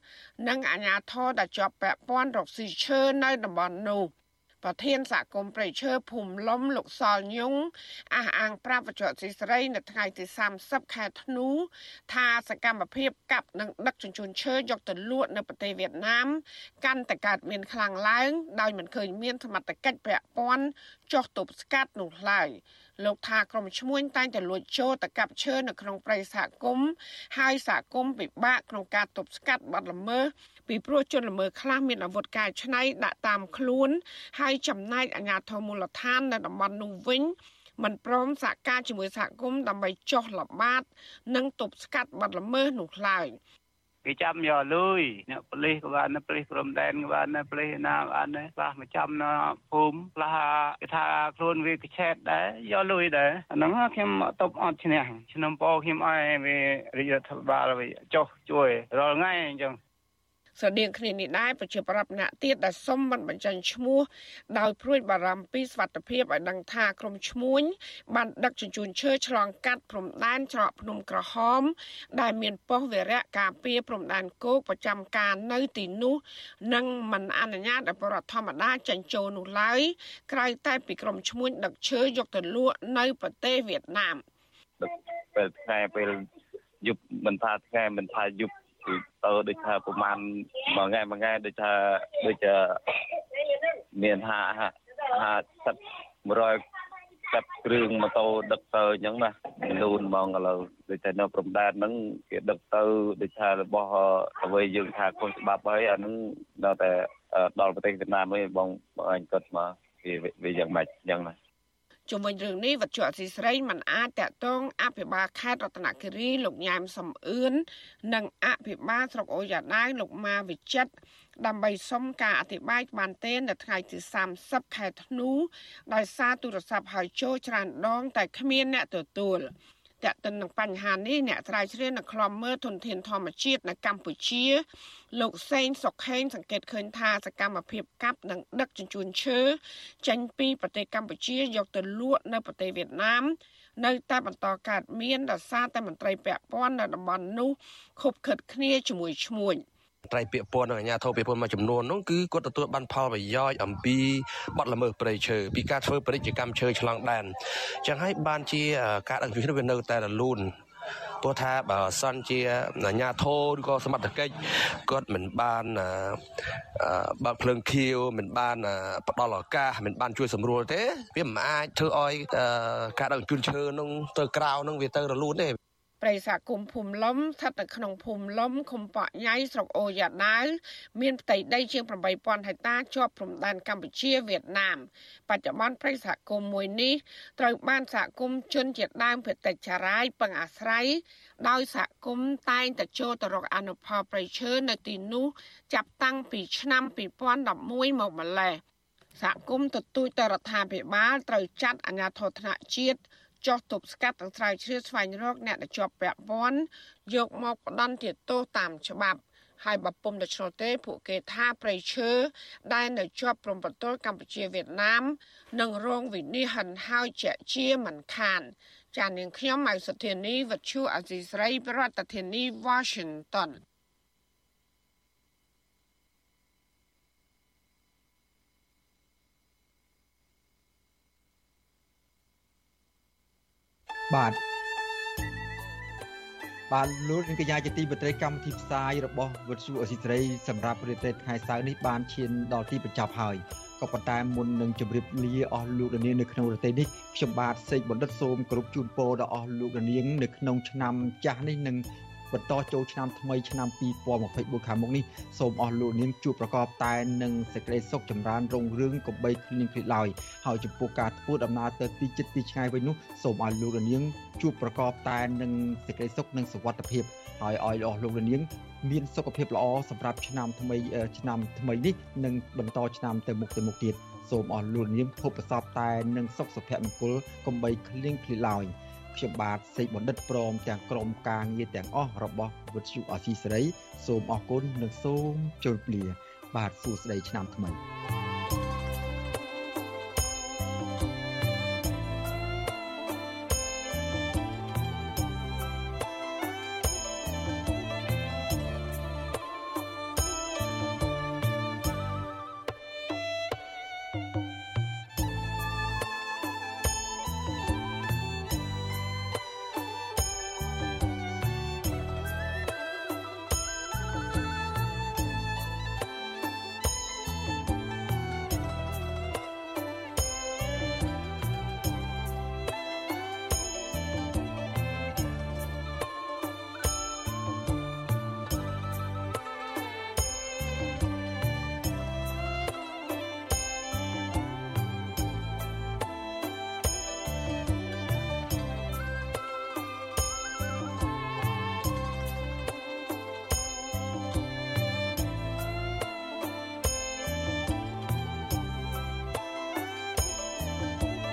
និងអាជ្ញាធរដែលជាប់ពាក់ព័ន្ធរកស៊ីឈើនៅតំបន់នោះ ប្រធានសហគមន៍ប្រៃឈើភូមិលំលោកសលញងអះអាងប្រាប់វចុស៊ីស្រីនៅថ្ងៃទី30ខែធ្នូថាសកម្មភាពកាប់និងដឹកជញ្ជូនឈើយកទៅលក់នៅប្រទេសវៀតណាមកាន់តែកើតមានខ្លាំងឡើង ដោយមិនឃើញមានសមត្ថកិច្ចពាក់ព័ន្ធចុះទប់ស្កាត់នោះឡើយ លោកថាក្រុមឈ្មួញតែងតែលួចចូលទៅកាប់ឈើនៅក្នុងព្រៃសហគមន៍ហើយសហគមន៍ពិបាកក្នុងការទប់ស្កាត់បទល្មើសពីព្រោះជនល្មើសខ្លះមានអាវុធកែច្នៃដាក់តាមខ្លួន ហើយចំណែកអាជ្ញាធរមូលដ្ឋាននៅតំបន់នោះវិញមិនព្រមសហការជាមួយសហគមន៍ដើម្បីចោះល្បាត និងទប់ស្កាត់បទល្មើសនោះឡើយ គេចាំយកលុយអ្នកប៉ូលីសក៏បានប៉ូលីសព្រំដែនក៏បានប៉ូលីសណាបានខ្លះមកចាំនៅភូមិខ្លះគេថាខ្លួនវាកឆែតដែរយកលុយដែរអាហ្នឹងខ្ញុំតបអត់ឈ្នះឆ្នាំពោខ្ញុំឲ្យវារាជរដ្ឋាភិបាលវាចុះជួយរាល់ថ្ងៃអញ្ចឹង ស្រដៀងគ្នានេះដែរប្រជាប្រដ្ឋម្នាក់ទៀតដែលសុំមិនបញ្ចេញឈ្មោះដោយព្រួយបារម្ភពីសុខភាពឲ្យដឹងថាក្រុមឈ្មួញបានដឹកជញ្ជូនឈើឆ្លងកាត់ព្រំដែនច្រកភ្នំក្រហម ដែលមានប៉ុស្តិ៍វារៈការពារព្រំដែនគោកប្រចាំការនៅទីនោះនិងមិនអនុញ្ញាតឲ្យបរដ្ឋធម្មតាចេញចូលនោះឡើយក្រៅតែពីក្រុមឈ្មួញដឹកឈើយកទៅលក់នៅប្រទេសវៀតណាមពេលថ្ងៃពេលយប់មិនថាថ្ងៃមិនថាយប់ គឺទៅដូចថាប្រហែលមួយថ្ងៃមួយថ្ងៃដូចថាដូចមាន50 50 100កាត់គ្រឿងម៉ូតូដឹកទៅអញ្ចឹងណាលូនហ្មងឥឡូវដូចតែនៅព្រំដែនហ្នឹងគេដឹកទៅដូចថារបស់អ្វីយើងថាខុសច្បាប់ហើយអាហ្នឹងនៅតែដល់ប្រទេសវៀតណាមវិញបងបងអញគាត់មកវាវាយ៉ាងម៉េចអញ្ចឹងណា ជុំវិញរឿងនេះវត្ថុអសីស្រីមិនអាចតកតងអភិបាលខេត្តរតនគិរីលោកញ៉ែមសំអឿននិងអភិបាលស្រុកអូយ៉ាដាវលោកម៉ាវិចិត្រដើម្បីសុំការអធិប្បាយបានទេនៅថ្ងៃទី30ខែធ្នូដោយសារទូរស័ព្ទហៅចូលច្រើនដងតែគ្មានអ្នកទទួល តកតិននឹងបញ្ហានេះអ្នកស្រាវជ្រាវនៅខ្លំមើលធនធានធម្មជាតិនៅកម្ពុជា លោកសេងសុកខេងសង្កេតឃើញថាសកម្មភាពកាប់និងដឹកជញ្ជូនឈើចេញពីប្រទេសកម្ពុជាយកទៅលក់នៅប្រទេសវៀតណាមនៅតែបន្តកើតមានដោយសារតែមន្ត្រីពាក់ព័ន្ធនៅតំបន់នោះខົບខិតគ្នាជាមួយឈ្មួញ។ ត្រៃពាក្យពន្ធនិងអាជ្ញាធរពាក្យពន្ធមួយចំនួននោះគឺគាត់ទទួលបានផលប្រយោជន៍អំពីបទល្មើសព្រៃឈើពីការធ្វើពាណិជ្ជកម្មឈើឆ្លងដែនចឹងហើយបានជាការដឹកជញ្ជូនវានៅតែរលូនព្រោះថាបើសិនជាអាជ្ញាធរឬក៏សមត្ថកិច្ចគាត់មិនបានបើកភ្លើងខៀវមិនបានផ្ដល់ឱកាសមិនបានជួយសម្រួលទេ វាមិនអាចធ្វើឲ្យការដឹកជញ្ជូនឈើនឹងទៅក្រៅនឹងវាទៅរលូនទេ ព្រៃសហគមន៍ភូមិលំស្ថិតនៅក្នុងភូមិលំឃុំប៉ក់ញ៉ៃស្រុកអូយ៉ាដាវមានផ្ទៃដីជាង8000ហិកតាជាប់ព្រំដែនកម្ពុជាវៀតណាមបច្ចុប្បន្នព្រៃសហគមន៍មួយនេះត្រូវបានសហគមន៍ជនជាតិដើមភាគតិចចារាយពឹងអាស្រ័យដោយសហគមន៍តែងតែចូលទៅរកអនុផលព្រៃឈើនៅទីនោះចាប់តាំងពីឆ្នាំ2011មកម្លេះសហគមន៍ទទូចទៅរដ្ឋាភិបាលត្រូវចាត់អាជ្ញាធរថ្នាក់ជាតិ ចោះទប់ស្កាត់និងស្រាវជ្រាវស្វែងរកអ្នកដែលជាប់ពាក់ព័ន្ធយកមកផ្ដន្ទាទោសតាមច្បាប់ហើយបើពុំដូច្នោះទេពួកគេថាប្រៃឈើដែលនៅជាប់ព្រំប្រទល់កម្ពុជាវៀតណាមនឹងរងវិនិច្ឆ័យហិនហោចជាជាមិនខានចាននាងខ្ញុំម៉ៅសុធានីវັດឈូអាស៊ីស្រីប្រធានាធិបតី Washington បាទបាទលោកនាងកញ្ញាជាទីបត្រីកម្មវិធីផ្សាយរបស់វិទ្យុអស៊ីសេរីសម្រាប់ប្រទេសថ្ងៃសៅរ៍នេះបានឈានដល់ទីបញ្ចប់ហើយក៏ប៉ុន្តែមុននឹងជម្រាបលាអស់លោកនាងនៅក្នុងប្រទេសនេះខ្ញុំបាទសេកបណ្ឌិតសូមគោរពជូនពរដល់អស់លោកនាងនៅក្នុងឆ្នាំចាស់នេះនិង បន្តចូលឆ្នាំថ្មីឆ្នាំ2024ខាងមុខនេះសូមអស់លោកនាងជួបប្រកបតែនឹងសេចក្តីសុខចម្រើនរុងរឿងកុំបីគ្លៀងគ្លេឡើយហើយចំពោះការធ្វើដំណើរទៅទីជិតទីឆ្ងាយវិញនោះសូមឲ្យលោកនាងជួបប្រកបតែនឹងសេចក្តីសុខនិងសុវត្ថិភាពហើយឲ្យអស់លោកនាងមានសុខភាពល្អសម្រាប់ឆ្នាំថ្មីឆ្នាំថ្មីនេះនិងបន្តឆ្នាំទៅមុខទៅមុខទៀតសូមអស់លោកនាងភពប្រសពតែនឹងសុខសុភមង្គលកុំបីគ្លៀងគ្លេឡើយ ខ្ញុំបាទសេកបណ្ឌិតព្រមទាំងក្រុមការងារទាំងអស់របស់វិទ្យុអសីសេរី សូមអរគុណនិងសូមជម្រាបលា បាទសួស្តីឆ្នាំថ្មី